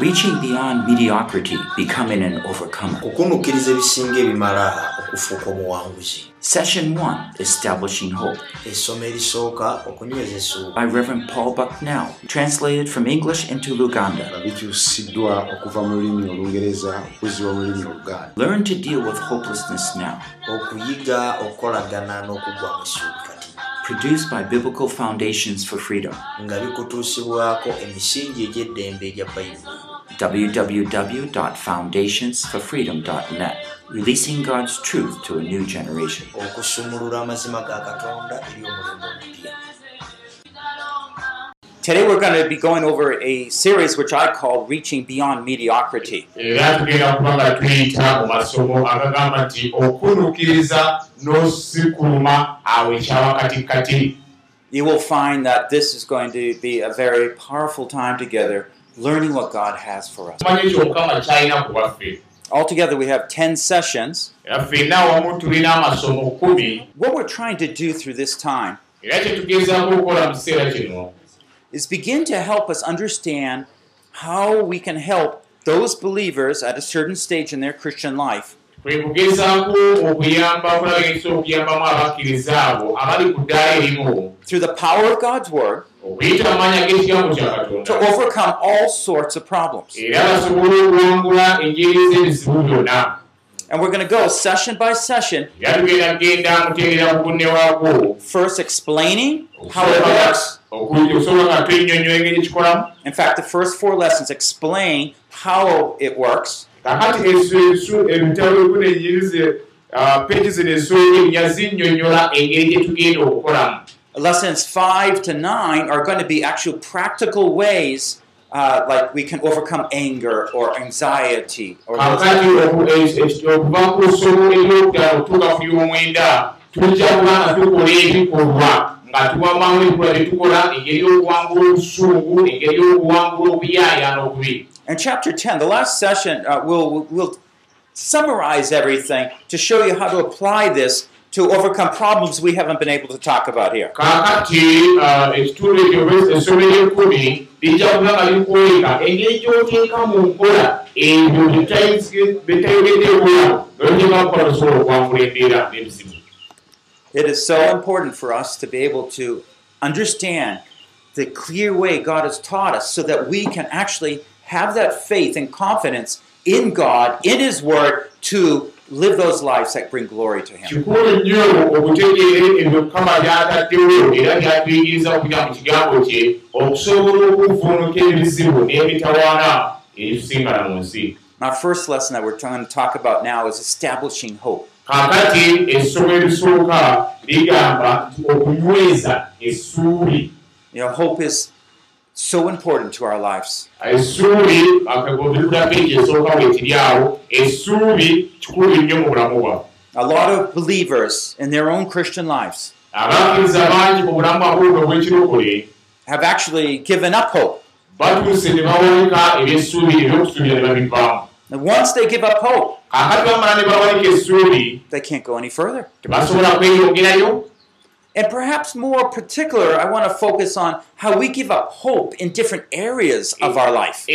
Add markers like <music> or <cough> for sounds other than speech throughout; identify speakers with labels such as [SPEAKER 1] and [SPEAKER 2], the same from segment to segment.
[SPEAKER 1] Reaching beyond mediocrity, becoming an overcomer.
[SPEAKER 2] okunukkiriza ebisinga ebimala okufuuka omuwanguzi
[SPEAKER 1] Session 1 Establishing Hope
[SPEAKER 2] essomo erisooka okunyweza essuubi
[SPEAKER 1] by Reverend Paul Bucknell, translated from English into Luganda.
[SPEAKER 3] bikyusiddwa okuva mu lulimi olungereza okuzzibwa mu lulimi oluganda
[SPEAKER 1] Learn to deal with hopelessness now.
[SPEAKER 2] okuyiga okukolagana n'okugwa mu ssuubi
[SPEAKER 1] Produced by Biblical Foundations for Freedom.
[SPEAKER 2] nga bikutuusibwako emisingi egy'eddembe egya bayibuli
[SPEAKER 1] www.foundationsforfreedom.net, releasing God's truth to a new generation.
[SPEAKER 2] okusumulula amazima ga katonda eri omulembe omupya
[SPEAKER 1] Today we're going to be going over a series which I call Reaching Beyond Mediocrity.
[SPEAKER 4] era tugenda kuba nga tuyita mu masomo agagamba nti okunuukiriza n'osikuluma awo ekyawakatikati
[SPEAKER 1] You will find that this is going to be a very powerful time together, learning what God has for us. Altogether, we have 10 sessions. What we're trying to do through this time is begin to help us understand how we can help those believers at a certain stage in their Christian life.
[SPEAKER 4] Kwe kugezaako okuyamba okulabagisa okuyambamu abakkiriza abo abali ku ddaala erimu.
[SPEAKER 1] Through the power of God's Word to overcome all sorts of problems. And we're going to go session by session, first explaining how it works. In fact, the first four lessons explain how it works.
[SPEAKER 4] okukolamu
[SPEAKER 1] Lessons five to nine are going to be actual practical ways, uh, like we can overcome anger or anxiety. Or
[SPEAKER 4] e- e- nga tuwamamu ebikolwa bye tukola engeri y'okuwangula obusungu engeri y'okuwangula obuyaaya n'obubi
[SPEAKER 1] In chapter 10, the last session, uh, we'll, we'll summarize everything to show you how to apply this to overcome problems we haven't been able to talk about here. It is so important for us to be able to understand the clear way God has taught us so that we can actually have that faith and confidence in God, in His Word, to live those lives that bring glory to Him. Our first lesson that we're going to talk about now is establishing hope.
[SPEAKER 4] Kaakati essomo erisooka ligamba nti okunyweza essuubi
[SPEAKER 1] You know, hope is so important to our lives. A lot of believers in their own Christian lives have actually given up hope. And once they give up hope,
[SPEAKER 4] kaakati bamala ne bawanika essuubi
[SPEAKER 1] they can't go any further.
[SPEAKER 4] tebasobola kweyongerayo
[SPEAKER 1] And perhaps more particular, I want to focus on how we give up hope in different areas of our life.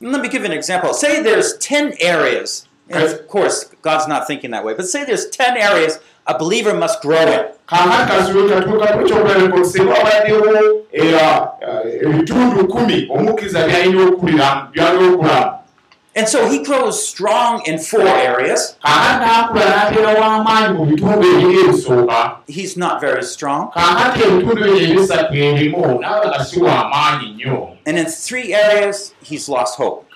[SPEAKER 1] let me give an example. Say there's 10 areas, and of course, God's not thinking that way, but say there's 10 areas a believer must grow
[SPEAKER 4] eh, okulamu
[SPEAKER 1] And so he grows strong in four areas. He's not very strong. And in three areas, he's lost hope.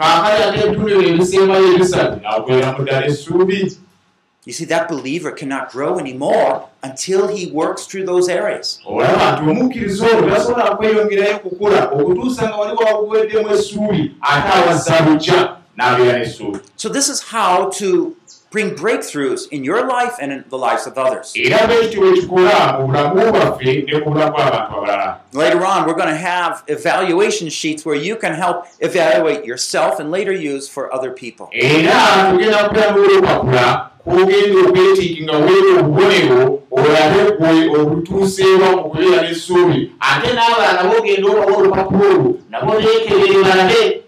[SPEAKER 1] You see, that believer cannot grow anymore until he works through those areas.
[SPEAKER 4] olaba nti omukkiriza olwo tasobola kweyongerayo kukula okutuusa nga wali waguweddemu essuubi ate awazza lujja n'abeera n'essuubi
[SPEAKER 1] So, this is how to bring breakthroughs in your life and in the lives of others. Later on, we're going to have evaluation sheets where you can help evaluate yourself and later use for other people.
[SPEAKER 4] kwogenda okwetiikinga weera obubonero olabe gwe obutuuseewa mu kubeera n'essuubi ate n'abalala bogenda obawa olupapula olwo nabo beekerere balabe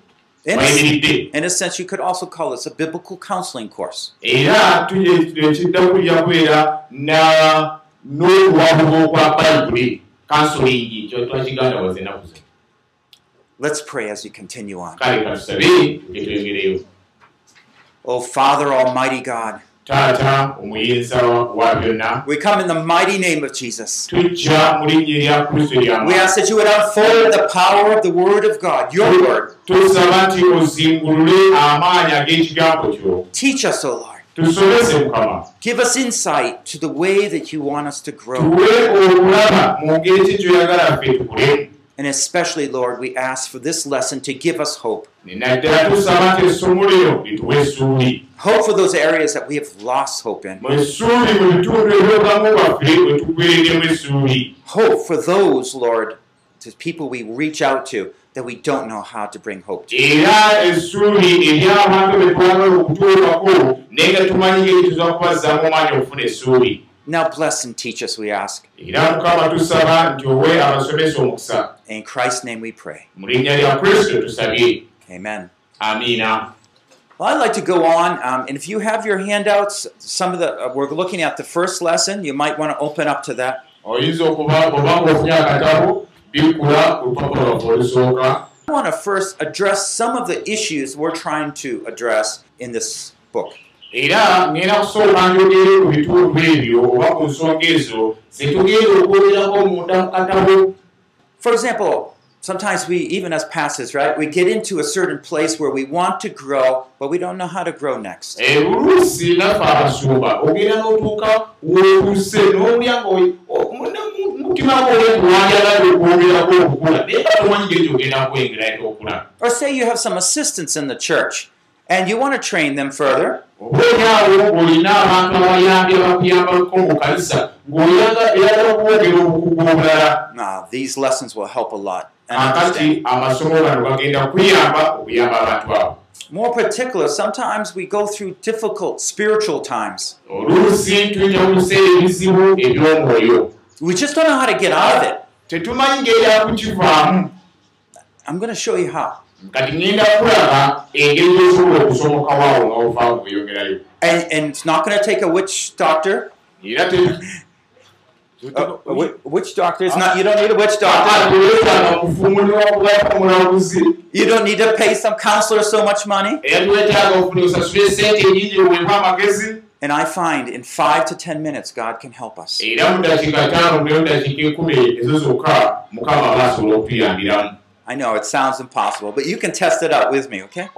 [SPEAKER 1] In a,
[SPEAKER 4] wayimiridde
[SPEAKER 1] in a sense, you could also call this a biblical counseling course.
[SPEAKER 4] era ekidda kujja kubeera na n'okuwabuka okwa bayibuli kansolingi kyo twakiganda waze ennaku zino
[SPEAKER 1] Let's pray as we continue on.
[SPEAKER 4] kale katusabe getwengereyo
[SPEAKER 1] Oh, Father, Almighty God,
[SPEAKER 4] taata omuyinza wa byonna
[SPEAKER 1] we come in the mighty name of Jesus.
[SPEAKER 4] tujja mu linnya erya kristo
[SPEAKER 1] We
[SPEAKER 4] lyamaanyi
[SPEAKER 1] ask that you would unfold the power of the Word of God, your Word.
[SPEAKER 4] tusaba nti ozingulule amaanyi ag'ekigambo kyo
[SPEAKER 1] Teach us, O Lord.
[SPEAKER 4] tusobeze mukama
[SPEAKER 1] Give us insight to the way that you want us to grow.
[SPEAKER 4] tuwe okulaba mu ngeri ki gyoyagala ffe tukulemu
[SPEAKER 1] And especially, Lord, we ask for this lesson to give us hope. Hope for those areas that we have lost hope in. Hope for those, Lord, to people we reach out to that we don't know how to bring hope to. Now bless and teach us, we ask. In Christ's name we pray. Amen.
[SPEAKER 4] amiina
[SPEAKER 1] Well, I'd like to go on, um, and if you have your handouts, some of the uh, we're looking at the first lesson. You might want to open up to that. I want to first address some of the issues we're trying to address in this book.
[SPEAKER 4] Era ngenda kusooka njogere ku bitundu ebyo oba ku nsonga ezo zetugenda okwogerako munda mu katabo.
[SPEAKER 1] For example, sometimes we, even as pastors, right, we get into a certain place where we want to grow, but we don't know how to grow next.
[SPEAKER 4] ebuluusi naffe abasumba ogenda n'otuuka wootuse n'olya ngaomutima gwolewanjagala okwogerako okukula naye nga tomanyi ngeri gyogenda kwengerayo okula
[SPEAKER 1] Or say you have some assistants in the church and you want to train them further,
[SPEAKER 4] obaolyawo ng'olina abantu abayambi abakuyambako mu kanisa ng'oyagala okwogera obukugu obulala
[SPEAKER 1] these lessons will help a lot. And understand.
[SPEAKER 4] akati amasomo gano gagenda kuyamba okuyamba abantu abo
[SPEAKER 1] More particular, sometimes we go through difficult spiritual times. We just don't know how to get out of it. I'm going to show you how.
[SPEAKER 4] Kati ngenda kulaba engeri gyosobola okusomokawoawo nga ovaamu weyongerayo
[SPEAKER 1] And, and it's not going to take a witch doctor.
[SPEAKER 4] era
[SPEAKER 1] Uh, a wi- witch doctor. It's not. You don't need a witch doctor.
[SPEAKER 4] okufumulirwa kubafumulabuzi
[SPEAKER 1] You don't need to pay some counselor so much money. And I find in five to ten minutes, God can help us. I know it sounds impossible, but you can test it out with me, okay?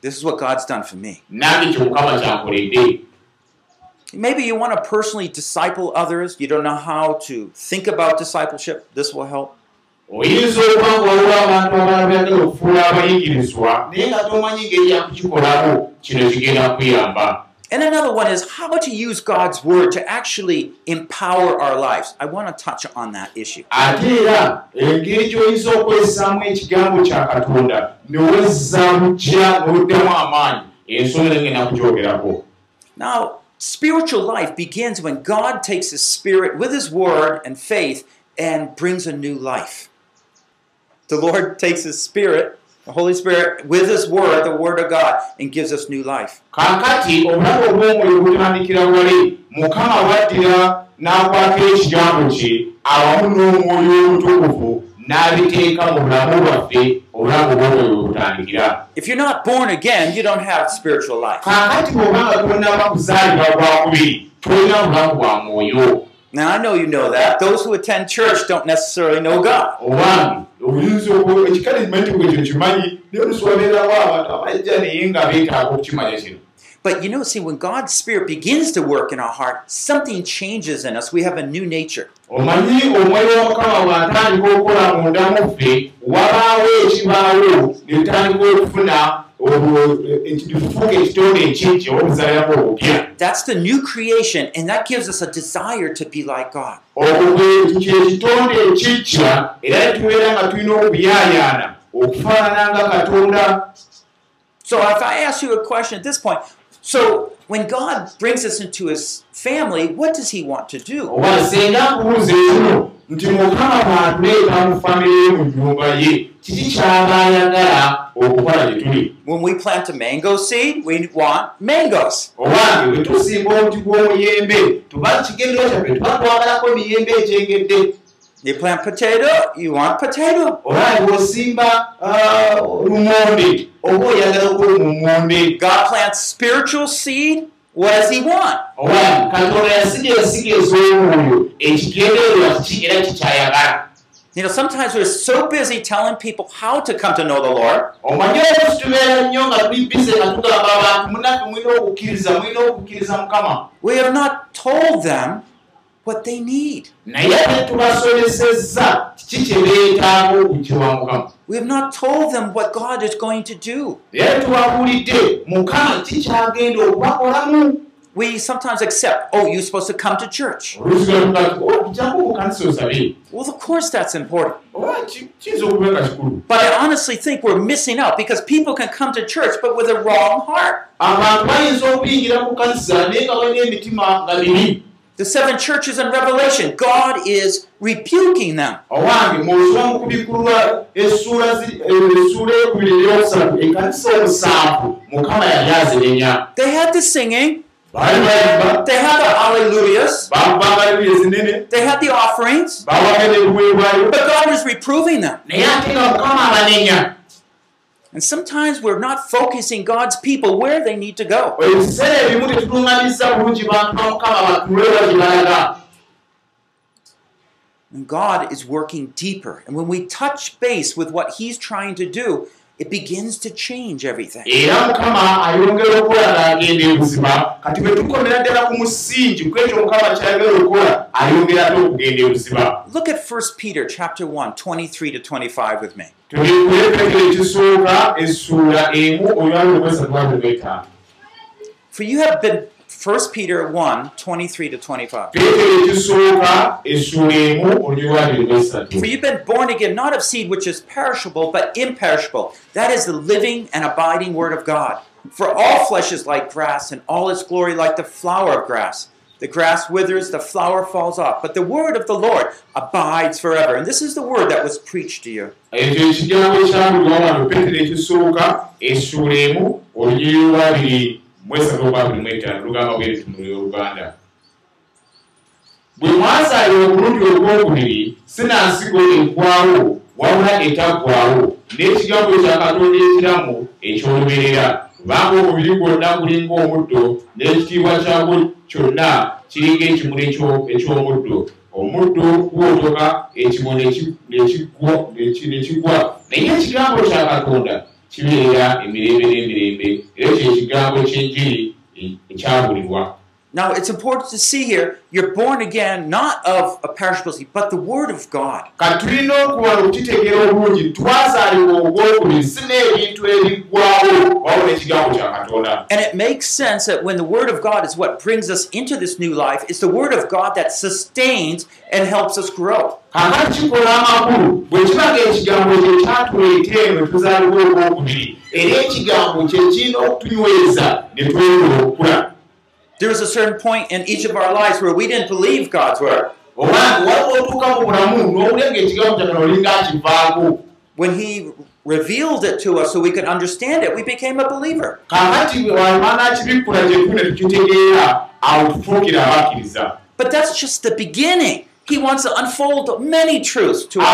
[SPEAKER 1] This is what God's done for me. Maybe you want to personally disciple others. You don't know how to think about discipleship. This will help.
[SPEAKER 4] oyinza okuba waliwo abantu abalala byagala okufuula abayigirizwa naye nga tomanyi ngeri yakukikolako kino kigenda kuyamba
[SPEAKER 1] And another one is how to use God's word to actually empower our lives. I want to touch on that issue.
[SPEAKER 4] ate era engeri gy'oyinza okwesaamu ekigambo kya katonda newezza bujja n'oddamu amaanyi ensonga engenda kugyogerako
[SPEAKER 1] Now, spiritual life begins when God takes His Spirit with His Word and faith and brings a new life. The Lord takes His Spirit, the Holy Spirit, with His Word, the Word of God, and gives us new life.
[SPEAKER 4] kaakati obulamu obw'omwoyo butandikira wali mukama waddira n'akwata ekigambo kye awamu n'omwoyo omutukuvu n'abiteeka mu bulamu bwaffe obulamu obw'omwoyo butandikira
[SPEAKER 1] If you're not born again, you don't have spiritual life.
[SPEAKER 4] kaakati bw'obanga tonaba kuzaalibwa gwakubiri tolina bulamu bwa mwoyo
[SPEAKER 1] Now, I know you know that. Those who attend church don't necessarily know God. But you know, see, when God's Spirit begins to work in our heart, something changes in us. We have a new nature.
[SPEAKER 4] Obupya
[SPEAKER 1] That's the new creation, and that gives us a desire to be like God. So if I ask you a question at this point, so when God brings us into his family, what does he want to do?
[SPEAKER 4] Nti mukama bw'atuleeta mu famire ye mu nnyumba ye kiki kyaba ayagala okukola gye tuli
[SPEAKER 1] When we plant a mango seed, we want mangoes.
[SPEAKER 4] owange bwe tusimba omuti gw'omuyembe tuba kigendero kyaffe tuba twagalako emiyembe egyengedde
[SPEAKER 1] You plant potato, you want potato.
[SPEAKER 4] oyagala okukola mumonde
[SPEAKER 1] God plants spiritual seed. What does he want?
[SPEAKER 4] owange katonda yasiga ensiga ez'omwoyo ekigendererwa kiki era kikyayagala.
[SPEAKER 1] You know, sometimes we're so busy telling people how to come to know the Lord. We have not told them what they need. We have not told them what God is going to do. We sometimes accept, oh, you're supposed to come to church.
[SPEAKER 4] osabe
[SPEAKER 1] Well, of course that's important. But I honestly think we're missing out because people can come to church but with a wrong heart. The seven churches in Revelation, God is rebuking them.
[SPEAKER 4] owange mwosoma mu kubikulwa essuula eyokubiri eyokusatu ekanisa omusanvu mukama yali azirenya.
[SPEAKER 1] They had the singing,
[SPEAKER 4] baali bayimba.
[SPEAKER 1] They had the hallelujahs,
[SPEAKER 4] bakubangalibwa ezinene.
[SPEAKER 1] They had the offerings,
[SPEAKER 4] bawagala ebiweebwayo.
[SPEAKER 1] But God was reproving them.
[SPEAKER 4] naye ate nga mukama abanenya
[SPEAKER 1] And sometimes we're not focusing God's people where they need to go. And God is working deeper. And when we touch base with what He's trying to do, it begins to change everything. Look at 1 Peter chapter 1, 23 to 25 with me.
[SPEAKER 4] Tuli kulepekera ekisooka essuula emu olwali olwesatwalugetaano
[SPEAKER 1] For you have been 1 Peter 1, 23 to 25.
[SPEAKER 4] peetero ekisooka essuula emu olwali olwesatu
[SPEAKER 1] For you've been born again, not of seed which is perishable, but imperishable. That is the living and abiding Word of God. For all flesh is like grass, and all its glory like the flower of grass. The grass withers, the flower falls off, but the Word of the Lord abides forever. And this is the Word that was preached to you.
[SPEAKER 4] bwe mwazaalibwa omulundi ogwokubiri sinansigo eggwawo wabula etaggwawo n'ekigambo ekya katonda ekiramu ekyoluberera kubanga omubiri gwonna gulinga omuddo n'ekitiibwa kyagwo kyonna kiringa ekimuli ekyo- eky'omuddo. Omuddo gwotoka ekimuli eki- ekigwa- eki- ne kigwa. Naye ekigambo kya katonda kibeera emirembe n'emirembe era kye kigambo ky'enjiri e- ekyabulirwa
[SPEAKER 1] Now, it's important to see here you're born again not of a perishable seed, but the Word of God. And it makes sense that when the Word of God is what brings us into this new life, it's the Word of God that sustains and helps us grow.
[SPEAKER 4] era ekigambo kye kirina okutunyweza ne twewula okukula
[SPEAKER 1] There was a certain point in each of our lives where we didn't believe God's Word. When He revealed it to us so we could understand it, we became a believer. But that's just the beginning. He wants to unfold many truths to
[SPEAKER 4] tuli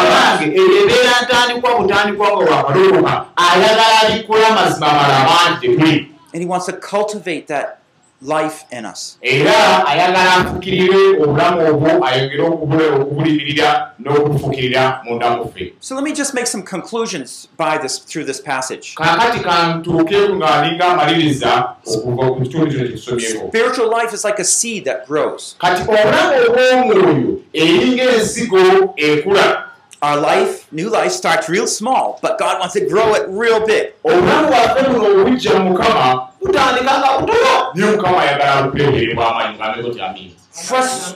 [SPEAKER 1] And He wants to cultivate that life in us.
[SPEAKER 4] era ayagala afukirire obulamu obwo ayongere okubulimirira n'okubufukirira munda muffe
[SPEAKER 1] So let me just make some conclusions by this through this passage.
[SPEAKER 4] kaakati kantuuke nga alinga amaliriza okuva ku kitundu kino kyetusomyeko
[SPEAKER 1] Spiritual life is like a seed that grows.
[SPEAKER 4] kati obulamu obw'omwoyo eringa ensigo ekula
[SPEAKER 1] our life, new life, starts real small, but God wants to grow it real big.
[SPEAKER 4] obulamu bwaffe buno obujja mu mukama butandika nga butono naye mukama ayagala bupeetere bw'amaanyi ngameko tyamini
[SPEAKER 1] Frus-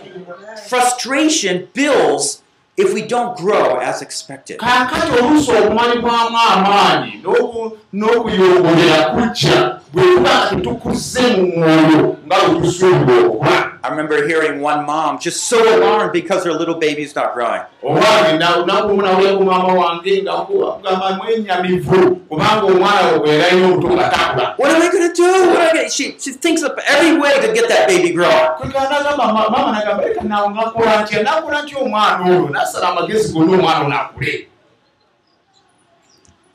[SPEAKER 1] frustration builds if we don't grow as expected.
[SPEAKER 4] kaakati oluusi obumanyi bwamu amaanyi n'oku- n'okuyongolera kujja bwe tuba nga tetukuze mu mwoyo nga bwe tusuubira okuba
[SPEAKER 1] I remember hearing one mom just so alarmed because her little baby's not growing. What am I going to do? What gonna... she, she thinks of every way to get that baby growing.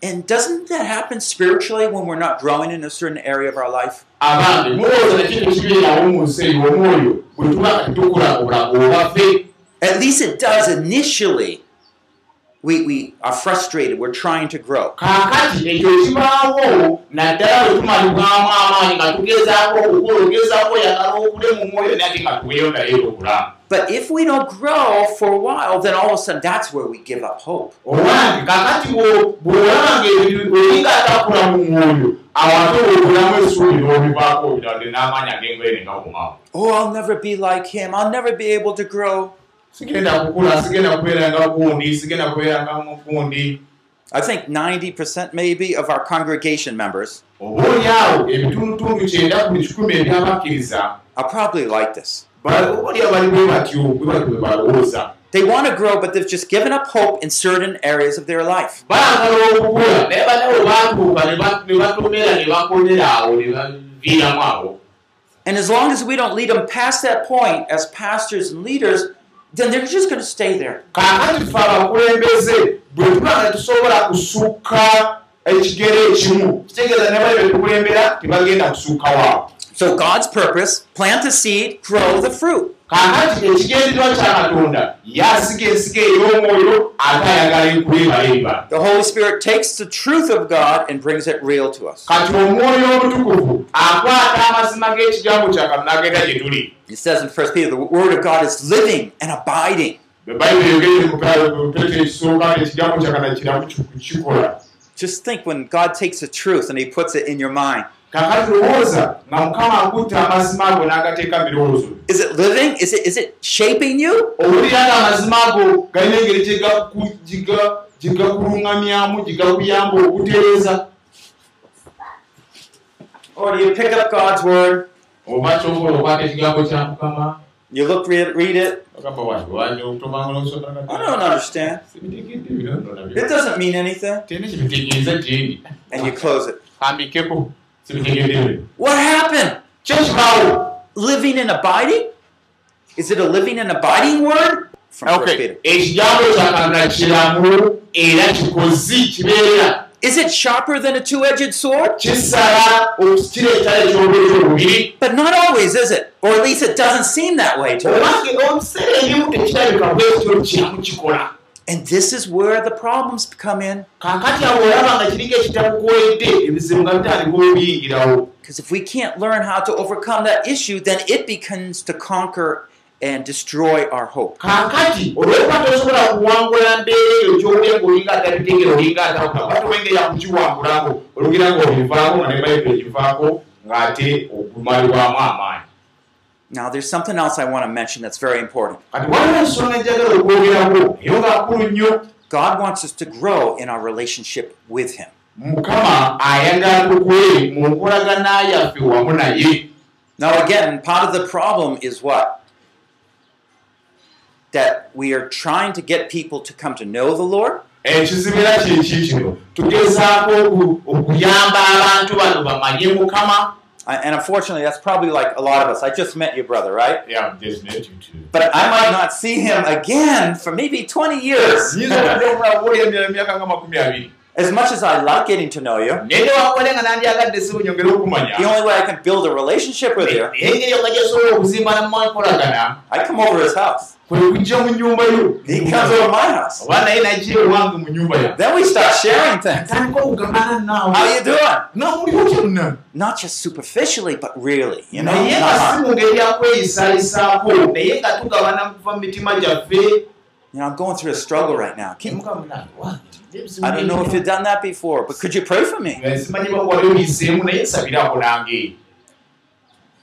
[SPEAKER 1] And doesn't that happen spiritually when we're not growing in a certain area of our life? At least it does initially. We, we are frustrated. We're trying to grow.
[SPEAKER 4] kaakati ekyo kibaawo naddala bwe tumalibwamu amaanyi nga tugezaako okukula ogezaako oyagala okule mu mwoyo naye ate nga tuweyo naye obulamu
[SPEAKER 1] But if we don't grow for a while, then all of a sudden that's where we give up hope. Oh, I'll never be like him. I'll never be able to grow.
[SPEAKER 4] Sigenda kukula sigenda kubeera nga gundi sigenda kubeera nga mugundi
[SPEAKER 1] I think 90% maybe of our congregation members
[SPEAKER 4] oba oliawo ebitundutundu kyenda ku kikumi ebyabakkiriza
[SPEAKER 1] are probably like this.
[SPEAKER 4] obaolya bali bwe batyo bwe bali bwe balowooza.
[SPEAKER 1] They want to grow, but they've just given up hope in certain areas of their life.
[SPEAKER 4] baagala okukula naye banawe baatuuka ne ba- ne batomera ne bakolera awo ne baviiramu awo.
[SPEAKER 1] And as long as we don't lead them past that point as pastors and leaders, then they're just going to stay there.
[SPEAKER 4] kaakati fe abakulembeze bwe tuba nga tusobola kusukka ekigere ekimu kitegeeza ne bali betukulembera tebagenda kusukka waawo
[SPEAKER 1] So God's purpose, plant the seed, grow the fruit.
[SPEAKER 4] kaakati ekigendererwa kya katonda yasiga ensiga ey'omwoyo ate ayagala ekulebala ebibala
[SPEAKER 1] The Holy Spirit takes the truth of God and brings it real to us.
[SPEAKER 4] kati omwoyo omutukuvu akwata amazima g'ekigambo kya katonda agenda gye tuli
[SPEAKER 1] It says in 1 Peter, the Word of God is living and abiding.
[SPEAKER 4] bayibuli yogedde mu petero ekisooka ekigambo kya katonda kiramu kikola
[SPEAKER 1] Just think when God takes the truth and He puts it in your mind.
[SPEAKER 4] Kakati lowooza nga mukama akutta amazima ago n'agateeka mu birowoozo.
[SPEAKER 1] Is it living? Is it is it shaping you?
[SPEAKER 4] owulira nga amazima ago galina engeri gye gaku- gye ga- gye gakuluŋŋamyamu gye gakuyamba okutereeza
[SPEAKER 1] Or do you pick up God's Word,
[SPEAKER 4] oba kyokola okwata ekigambo kya mukama
[SPEAKER 1] you look read, read it? I don't understand. It doesn't mean anything. And you close it.
[SPEAKER 4] Kambikeko sibitegedde bino
[SPEAKER 1] What happened?
[SPEAKER 4] kyekibaawo
[SPEAKER 1] Living and abiding? Is it a living and abiding word? From 1 Peter.
[SPEAKER 4] ekigambo kya katonda kiramu era kikozi kibeera
[SPEAKER 1] Is it sharper than a two-edged sword? But not always, is it? Or at least it doesn't seem that way to us. And this is where the problems come in. Because if we can't learn how to overcome that issue, then it begins to conquer and destroy our hope.
[SPEAKER 4] ng'ate ogumalibwamu amaanyi
[SPEAKER 1] Now, there's something else I want to mention that's very important. God wants us to grow in our relationship with Him. Now, again, part of the problem is what? That we are trying to get people to come to know the Lord, Uh, and unfortunately, that's probably like a lot of us. I just met your brother, right?
[SPEAKER 4] Yeah, just met you too.
[SPEAKER 1] But I might not see him again for maybe 20 years. As much as I like getting to know you, the only way I can build a relationship with you, I come over his house. He comes over my house. Then we start sharing things. How you doing? Not just superficially, but really, you know. You know, I'm going through a struggle right now. Can- I don't know if you've done that before, but could you pray for me?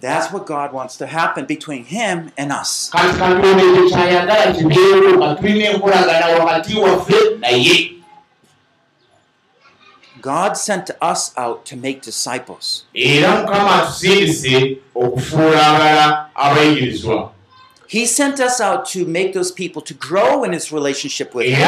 [SPEAKER 1] That's what God wants to happen between Him and us. God sent us out to make disciples. He sent us out to make those people to grow in His relationship with Him.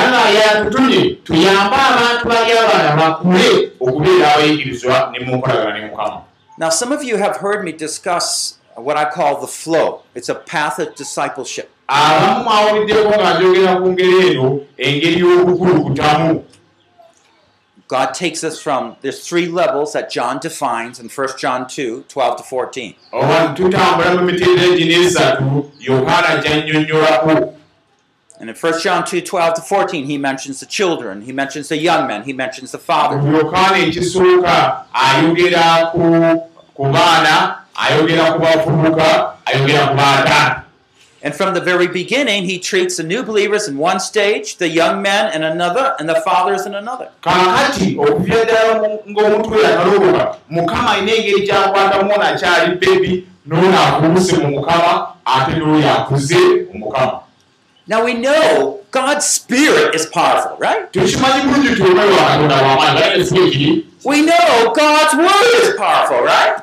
[SPEAKER 1] Now, some of you have heard me discuss what I call the flow. It's a path of discipleship.
[SPEAKER 4] abamu mwawuliddeko nga njogera ku ngeri eno engeri y'okukulukuta
[SPEAKER 1] God takes us from, there's three levels that John defines in 1 John 2 12 to 14.
[SPEAKER 4] oba tutambula mu mitendera gino esatu yokaana gy'annyonnyolako
[SPEAKER 1] And in 1 John 2 12 to 14, he mentions the children, he mentions the young men, he mentions the father.
[SPEAKER 4] ayogera ku baana ayogera ku bavubuka ayogera ku baataana
[SPEAKER 1] And from the very beginning, he treats the new believers in one stage, the young men in another, and the fathers in another.
[SPEAKER 4] kaakati okuva ddala mu- ng'omuntu we yataloboka mukama alina engeri gyakwatamu ono akyali bebi n'ono akubuse mu mukama ate n'oyo akuze mu mukama
[SPEAKER 1] Now we know God's Spirit is powerful, right? We know God's Word is powerful, right?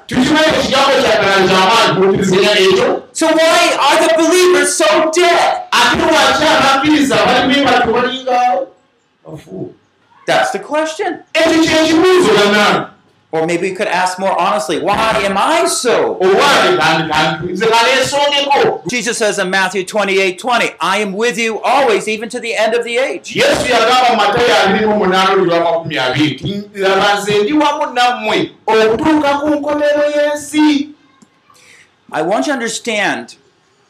[SPEAKER 1] So why are the believers so dead? That's the question. Or maybe we could ask more honestly, why am I so? Jesus says in Matthew 28 20, I am with you always, even to the end of the age. I want you to understand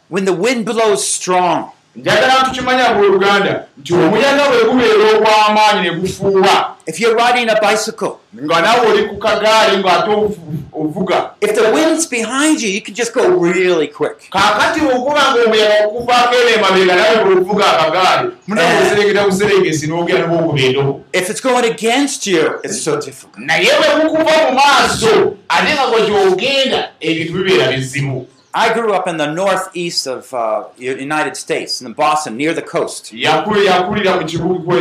[SPEAKER 1] when the wind blows strong,
[SPEAKER 4] njagala ntukimanya buluganda nti omuyaga bwe gubeera ogw'amaanyi ne gufuuwa.
[SPEAKER 1] If you're riding a bicycle,
[SPEAKER 4] nga nawe oli ku kagaali ng'ate ovu- ovuga.
[SPEAKER 1] if the wind's behind you, you can just go really quick.
[SPEAKER 4] kaakati bw'okuba ng'omuyaga okuvaako eno emabega nawe bw'ovuga akagaali munawe oserengeta buserengesi n'ogera n'obwokuba endobo
[SPEAKER 1] If it's going against you, it's so difficult.
[SPEAKER 4] naye bwe bukuva mu maaso ate nga gwe gy'ogenda ebintu bibeera bizibu
[SPEAKER 1] I grew up in the northeast of uh, United States, in Boston, near the coast.
[SPEAKER 4] yakulira mu kibuga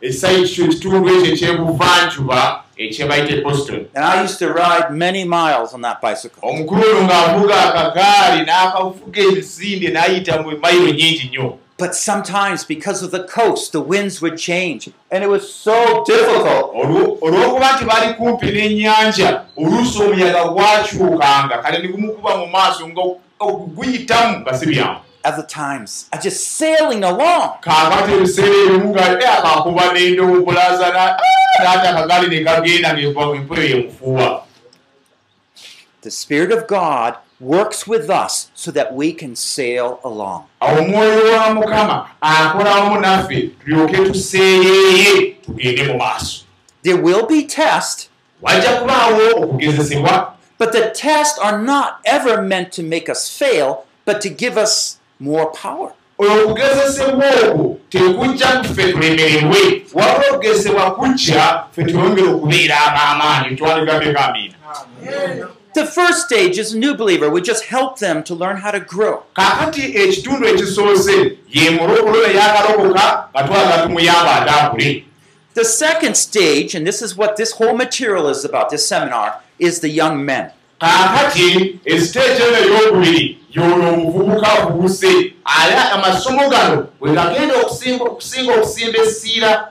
[SPEAKER 4] ekitundu ekyo ekyebuvanjuba ekyebayita boston
[SPEAKER 1] And I used to ride many miles on that bicycle.
[SPEAKER 4] omukulu ono ng'avuga akagaali n'akavuga emisinde n'ayita mu mayiro nyingi nnyo
[SPEAKER 1] But sometimes, because of the coast, the winds would change. And it was so difficult.
[SPEAKER 4] Olwo- olw'okuba nti bali kumpi n'ennyanja oluusi omuyaga gwakyukanga kale ne gumukuba mu maaso nga guyitamu nga si byangu
[SPEAKER 1] At the times, I just sailing along.
[SPEAKER 4] kaakati ebiseera ebimu nga e akakuba n'endobo bulaza ah, n'ate akagaali ne kagenda ng'empewo yemufuuwa
[SPEAKER 1] The Spirit of God works with us so that we can sail along.
[SPEAKER 4] awo omwoyo wa mukama akola wamu naffe tulyoke tuseeyeeye tugende mu maaso.
[SPEAKER 1] There will be tests,
[SPEAKER 4] wajja kubaawo okugezesebwa.
[SPEAKER 1] but the tests are not ever meant to make us fail, but to give us more power.
[SPEAKER 4] okugezesebwa okwo tekujja kuffe tulemererwe wabula okugezesebwa kujja ffe twongere okubeera ab'amaanyi twandugambeko amiina
[SPEAKER 1] The first stage is a new believer. We just help them to learn how to grow.
[SPEAKER 4] kaakati ekitundu ekisoose ye mulokolo eyakalokoka nga twalaga tumuyamba atambule
[SPEAKER 1] The second stage, and this is what this whole material is about, this seminar, is the young men.
[SPEAKER 4] kaakati esiteegi eno eyokubiri yono omuvubuka avubuse ala amasomo gano bwe gagenda okusinga okusimba essiira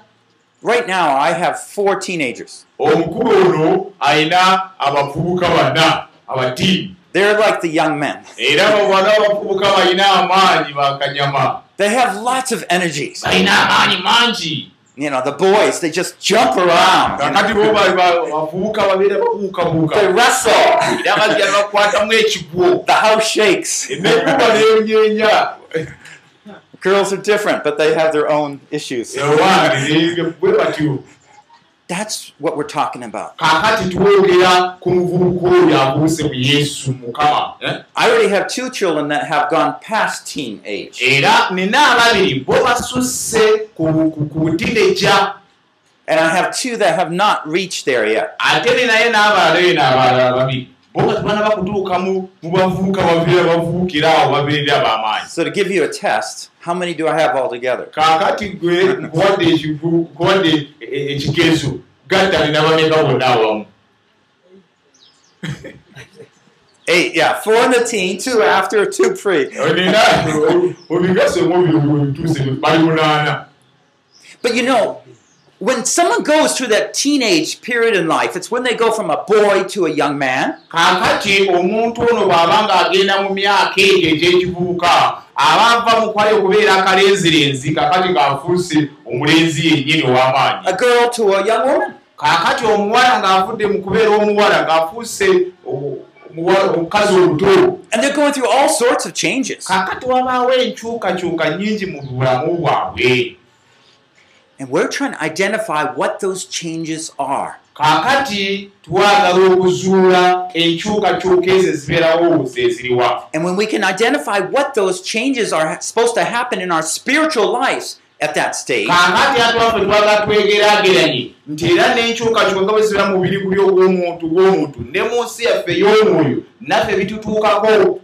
[SPEAKER 1] Right now, I have four teenagers.
[SPEAKER 4] omukulu ono alina abavubuka bana abatiimu
[SPEAKER 1] They're like the young men.
[SPEAKER 4] era abo bana abavubuka balina amaanyi bakanyama
[SPEAKER 1] They have lots of energies.
[SPEAKER 4] balina amaanyi mangi
[SPEAKER 1] You know, the boys, they just jump around.
[SPEAKER 4] kakati bo bali ba- bavubuka babeera babuukabuuka
[SPEAKER 1] They wrestle.
[SPEAKER 4] era bagala bakwatamu ekigwo
[SPEAKER 1] The house shakes.
[SPEAKER 4] nekuba nenyenya
[SPEAKER 1] Girls are different, but they have their own issues. That's what we're talking about.
[SPEAKER 4] eh?
[SPEAKER 1] I already have two children that have gone past teen age. And I have two that have not reached there yet. So to give you a test, how many do I have altogether?
[SPEAKER 4] e- e-
[SPEAKER 1] Eight, yeah, four in the teen, two after, two pre. <laughs>
[SPEAKER 4] munaana
[SPEAKER 1] But you know, when someone goes through that teenage period in life, it's when they go from a boy to a young man.
[SPEAKER 4] kaakati omuntu ono bw'aba ng'agenda mu myaka egyo egy'ekivubuka aba ava mu kwali okubeera akalenzirenzi kaakati ng'afuuse omulenzi yennyini ow'amaanyi
[SPEAKER 1] A girl to a young woman.
[SPEAKER 4] kaakati omuwala ng'avudde mu kubeera omuwala ng'afuuse omukazi oluto
[SPEAKER 1] And they're going through all sorts of changes.
[SPEAKER 4] kaakati wabaawo enkyukakyuka nnyingi mu bulamu bwabwe
[SPEAKER 1] And we're trying to identify what those changes are.
[SPEAKER 4] kaakati twagala okuzuula enkyukakyuka ezo ezibeerawo zeziriwa
[SPEAKER 1] And when we can identify what those changes are supposed to happen in our spiritual lives at that stage,
[SPEAKER 4] kaakati ate waffe twagala twegeraageranye nti era n'enkyukakyuka nga bwe zibeera mu biri buli ogw'omuntu gw'omuntu ne mu nsi yaffe ey'omwoyo naffe bitutuukako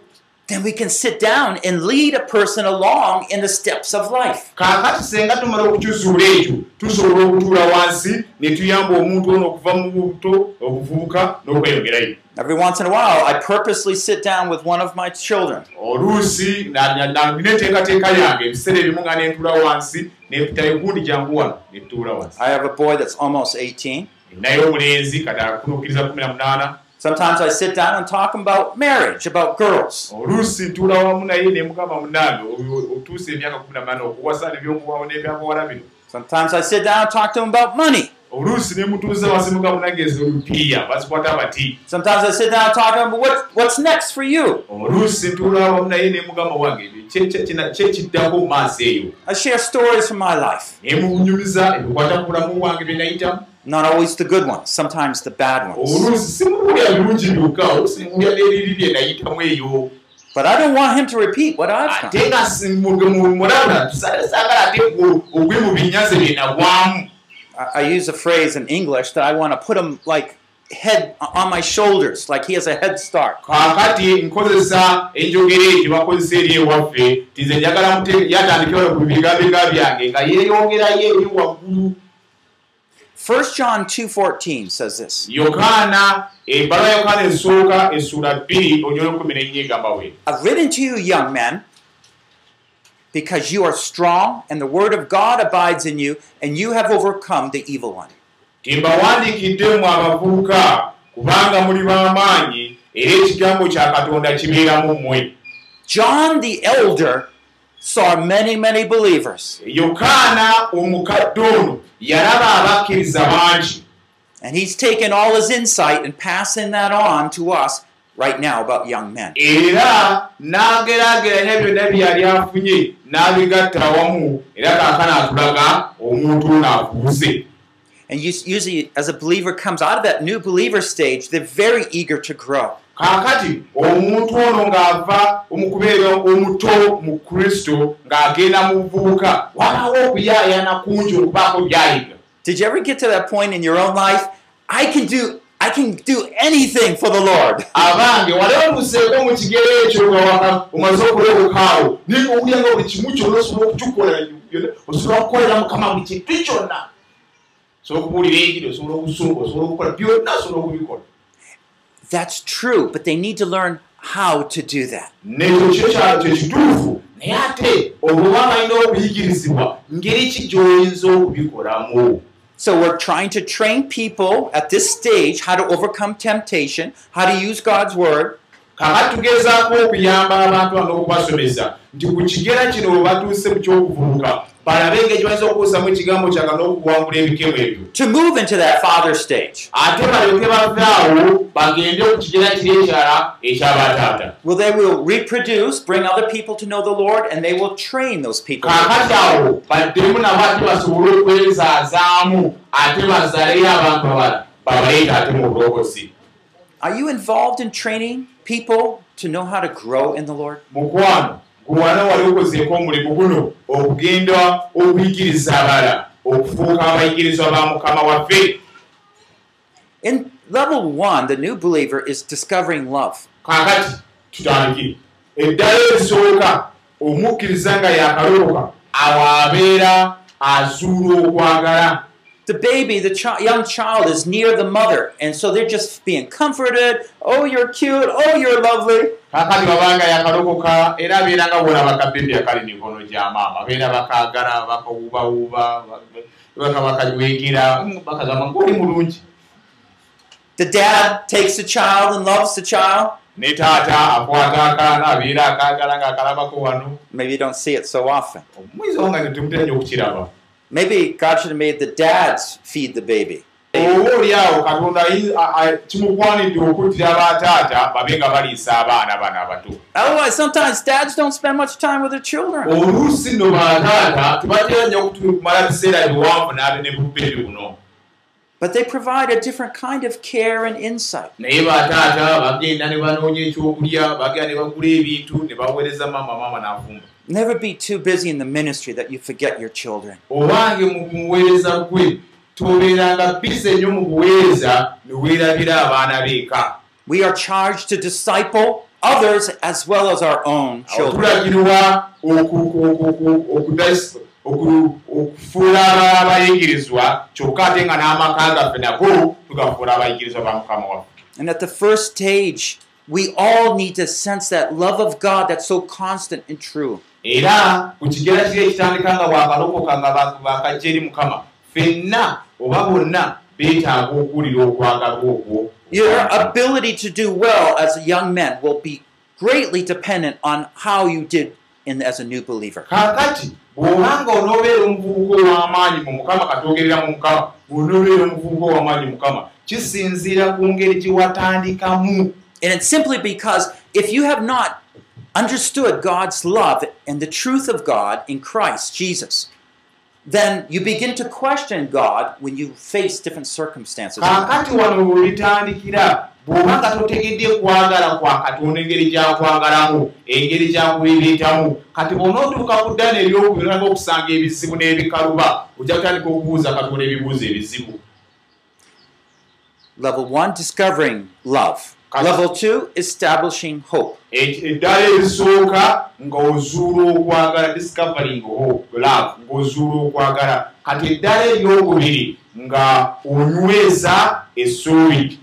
[SPEAKER 1] then we can sit down and lead a person along in the steps of life.
[SPEAKER 4] kaakati senga tumala okukizuula ekyo tusobola okutuula wansi ne tuyamba omuntu ono okuva mu buto obuvubuka n'okweyongerayo
[SPEAKER 1] Every once in a while, I purposely sit down with one of my children.
[SPEAKER 4] oluusi na- na- na- nina enteekateeka yange ebiseera ebimu nga nentuula wansi nepitayo gundi jangu wano netutuula wansi
[SPEAKER 1] I have a boy that's almost 18.
[SPEAKER 4] naye omulenzi kati akunukkiriza kumi na munaana
[SPEAKER 1] Sometimes I sit down and talk about marriage, about girls.
[SPEAKER 4] oluusi ntuula wamu naye nemugamba munange otuusa emyaka kumi na munaana okuwasa nebyokuwawo n'ebyakawala bino
[SPEAKER 1] Sometimes I sit down and talk to him about money.
[SPEAKER 4] oluusi nemutuuza wansi mugamba munange ezo olupiiya bazikwata bati
[SPEAKER 1] Sometimes I sit down and talk to him about what, what's next for you.
[SPEAKER 4] oluusi ntuula wamu naye nemugamba wange ebyo kyekiddako mu maaso eyo
[SPEAKER 1] I share stories from my life.
[SPEAKER 4] nemunyumiza ebikwata ku bulamu bwange bye nayitamu
[SPEAKER 1] Not always the good ones, sometimes the bad ones. But I don't want him to repeat what I've done. I, I use a phrase in English that I want to put him like head on my shoulders, like he has a head start. 1 John 2.14 says this.
[SPEAKER 4] yokaana ebbala yokaana esooka essuula bbiri onyola kumi nennya egamba we
[SPEAKER 1] I've written to you, young men, because you are strong, and the word of God abides in you, and you have overcome the evil one.
[SPEAKER 4] timbawandiikidde mmwe abavubuka kubanga muli b'amaanyi era ekigambo kya katonda kibeera mu mmwe
[SPEAKER 1] John the elder saw many, many believers,
[SPEAKER 4] yokaana omukadde ono yalaba abakkiriza bangi
[SPEAKER 1] and he's taken all his insight and passing that on to us right now about young men.
[SPEAKER 4] era n'ageraageranya byonna byeyali afunye n'abigatta awamu era kaakana atulaga omuntu ono afuuse
[SPEAKER 1] And us- usually, as a believer comes out of that new believer stage, they're very eager to grow.
[SPEAKER 4] Kaakati omuntu ono ng'ava mu kubeera omuto mu kristo ng'agenda mu buvubuka wabaawo okuyaayana kungi okubaako byayiga
[SPEAKER 1] Did you ever get to that point in your own life? I can do I can do anything for the Lord.
[SPEAKER 4] abange wali oluseeko mu kigero ekyo nga waka omaze okulebukaawo naye ngaowulya nga buli kimu kyonna osobola okukikola osobola okukolera mukama buli kintu kyonna osobola okubuulira enjiri osobola okusumba osobola okukola byonna osobola okubikola
[SPEAKER 1] That's true, but they need to learn how to do that.
[SPEAKER 4] naye ate obuba balina okuyigirizibwa ngeri ki gy'oyinza okubikolamu
[SPEAKER 1] So we're trying to train people at this stage how to overcome temptation, how to use God's word,
[SPEAKER 4] kakati tugezaako okuyamba abantu bano okubasomesa nti ku kigera kino we batuuse mu kyokuvubuka balabe bayinza okukuusamu ekigambo kyaga n'okuwangula ebikemu ebyo
[SPEAKER 1] to move into that father stage.
[SPEAKER 4] ate balyoke bave awo bagende ku kigera kiri ekyala ekyabataata
[SPEAKER 1] Well, they will reproduce, bring other people to know the Lord, and they will train those people.
[SPEAKER 4] kaakati awo baddemu nabo ate basobole okwezaazaamu ate bazaleyo abantu abala babaleeta ate mu bulokozi
[SPEAKER 1] Are you involved in training people to know how to grow in the Lord?
[SPEAKER 4] mukwano gwewana wali okozeeko omulimu guno okugenda okuyigiriza abala okufuuka abayigirizwa ba mukama waffe.
[SPEAKER 1] In level one, the new believer is discovering love.
[SPEAKER 4] kaakati tutandikire eddala erisooka omukkiriza nga yakalokoka awo abeera azuula okwagala
[SPEAKER 1] The baby, the chi- young child, is near the mother, and so they're just being comforted. Oh, you're cute. Oh, you're lovely.
[SPEAKER 4] kaakati babanga yakalokoka era abeera nga bwolaba kabebi akali mikono gya maama abeera bakaagala bakawubawuba baka bakajwekera bakagamba ngaoli mulungi
[SPEAKER 1] The dad takes the child and loves the child.
[SPEAKER 4] ne taata akwata akaana abeera akaagala ng'akalabako wano
[SPEAKER 1] Maybe you don't see it so often.
[SPEAKER 4] omumwiza wanga temutera nnyo okukiraba
[SPEAKER 1] Maybe God should have made the dads feed the baby.
[SPEAKER 4] oba oli awo katonda kimugwanidde okuttira bataata babe nga baliisa abaana bano abato
[SPEAKER 1] Otherwise, sometimes dads don't spend much time with their children.
[SPEAKER 4] oluusi nno bataata tebatera nnyo kumala biseera biwanvu n'abe ne bubeebi buno
[SPEAKER 1] But they provide a different kind of care and insight.
[SPEAKER 4] bataata bagenda ne banoonya ekyokulya bagenda ne bagula ebintu ne baweereza maama maama n'afumba
[SPEAKER 1] Never be too busy in the ministry that you forget your children.
[SPEAKER 4] obange mu muweereza gwe tobeeranga bise nnyo mu buweereza ne weerabira abaana beeka
[SPEAKER 1] We are charged to disciple others as well as our own children.
[SPEAKER 4] tulagirwa okufuula abayigirizwa kyokka ate nga n'amaka gaffe nago tugafuula abayigirizwa ba mukama waffe
[SPEAKER 1] And at the first stage, we all need to sense that love of God that's so constant and true.
[SPEAKER 4] Era ku kigera kiri ekitandika nga bwakalokoka nga ba- bakajja eri mukama ffenna oba bonna beetaaga okuwulira okwagalwa okwo
[SPEAKER 1] Your ability to do well as a young man will be greatly dependent on how you did in, as a new believer.
[SPEAKER 4] kaakati bw'obanga onoobeera omuvubuka ow'amaanyi mu mukama katwogerera mu mukama bw'onoobeera omuvubuka ow'amaanyi mu mukama kisinziira ku ngeri gye watandikamu
[SPEAKER 1] And it's simply because if you have not understood God's love and the truth of God in Christ Jesus, then you begin to question God when you face different circumstances.
[SPEAKER 4] kaakati wano webitandikira bw'obanga totegedde kwagala kwa katonda engeri gyakwagalamu engeri gyakubibiitamu kati bw'onootuuka ku ddana eryokubiraga okusanga ebizibu n'ebikaluba ojja kutandika okubuuza katonda ebibuuzo ebizibu
[SPEAKER 1] Level one, discovering love. Level two, establishing hope.
[SPEAKER 4] Eddala erisooka ng'ozuula okwagala discovering love ng'ozuula okwagala. Kati eddala eryokubiri nga onyweza essuubi.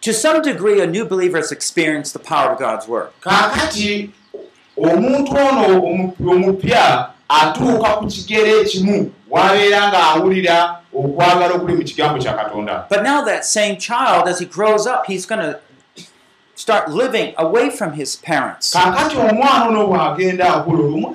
[SPEAKER 1] To some degree, a new believer has experienced the power of God's word.
[SPEAKER 4] kaakati omuntu ono omu- omupya atuuka ku kigero ekimu wabeera ng'awulira okwagala okuli mu kigambo kya katonda.
[SPEAKER 1] But now, that same child, as he grows up, he's going to start living away from his parents.
[SPEAKER 4] kaakati omwana ono bw'agenda akula olumu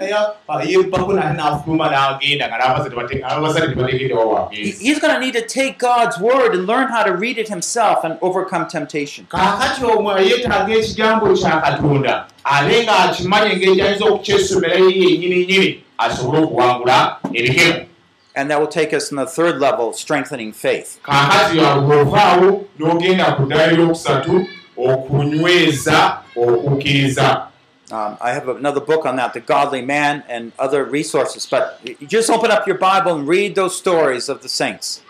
[SPEAKER 4] yebbako nate n'afuluma n'agenda nga n'abazadde tebategedde wa
[SPEAKER 1] He-
[SPEAKER 4] wagenda
[SPEAKER 1] He's going to need to take God's word and learn how to read it himself and overcome temptation.
[SPEAKER 4] kaakati omwo yeetaaga ekigambo kya katonda abe ng'akimanya engeri gyayinza okukyesomerayo yennyini nyini asobole okuwangula ebikemo
[SPEAKER 1] And that will take us in the third level, strengthening faith.
[SPEAKER 4] kaakati bw'ovaawo n'ogenda ku ddala eryokusatu okunyweza okukkiriza
[SPEAKER 1] Um, I have another book on that, The Godly Man, and other resources. But you just open up your Bible and read those stories of the saints.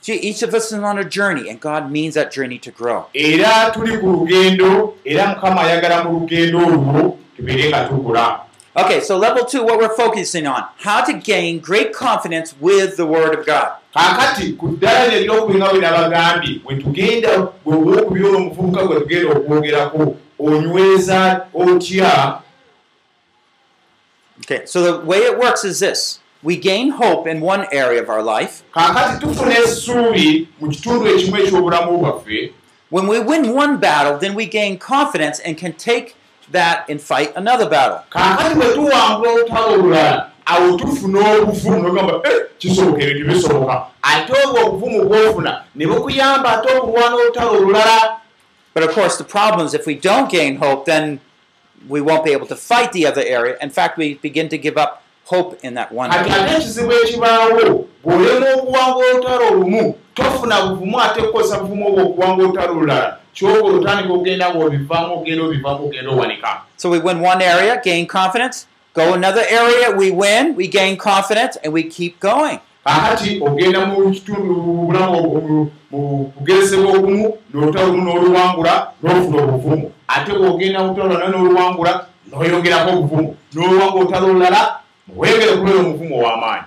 [SPEAKER 1] See, each of us is on a journey, and God means that journey to grow. Okay, so level two, what we're focusing on how to gain great confidence with the Word of God.
[SPEAKER 4] kaakati ku ddala lye eryokubinga bwe nabagambye bwe tugenda bwewokubira ono omuvubuka gwe tugenda okwogerako onyweza otya?
[SPEAKER 1] Okay, so the way it works is this. We gain hope in one area of our life,
[SPEAKER 4] kaakati tufuna essuubi mu kitundu ekimu eky'obulamu bwaffe.
[SPEAKER 1] When we win one battle, then we gain confidence and can take that and fight another battle.
[SPEAKER 4] kaakati bwe tuwangula olutalo olulala awo tufuna obuvumu nogamba "Eh, kisoboka ebintu bisoboka ate obwo obuvumu bwofuna ne bukuyamba ate okulwana olutalo olulala
[SPEAKER 1] But of course, the problem is if we don't gain hope, then we won't be able to fight the other area. In fact, we begin to give up hope in that one
[SPEAKER 4] kati
[SPEAKER 1] area.
[SPEAKER 4] Olutalo olulala kyokola otandika ogenda ng'obivaamu ogenda owanika
[SPEAKER 1] So we win one area, gain confidence. Go another area, we win, we gain confidence, and we keep going.
[SPEAKER 4] kakati ogenda mu kitundu bulamu mu kugeresebwa obumu n'olutalo lumu n'oluwangula n'ofuna obuvumu ate bw'ogenda mu lutalo lwonna n'oluwangula n'oyongerako obuvumu n'oluwangula olutalo olulala weyongere okubeera omuvumu ow'amaanyi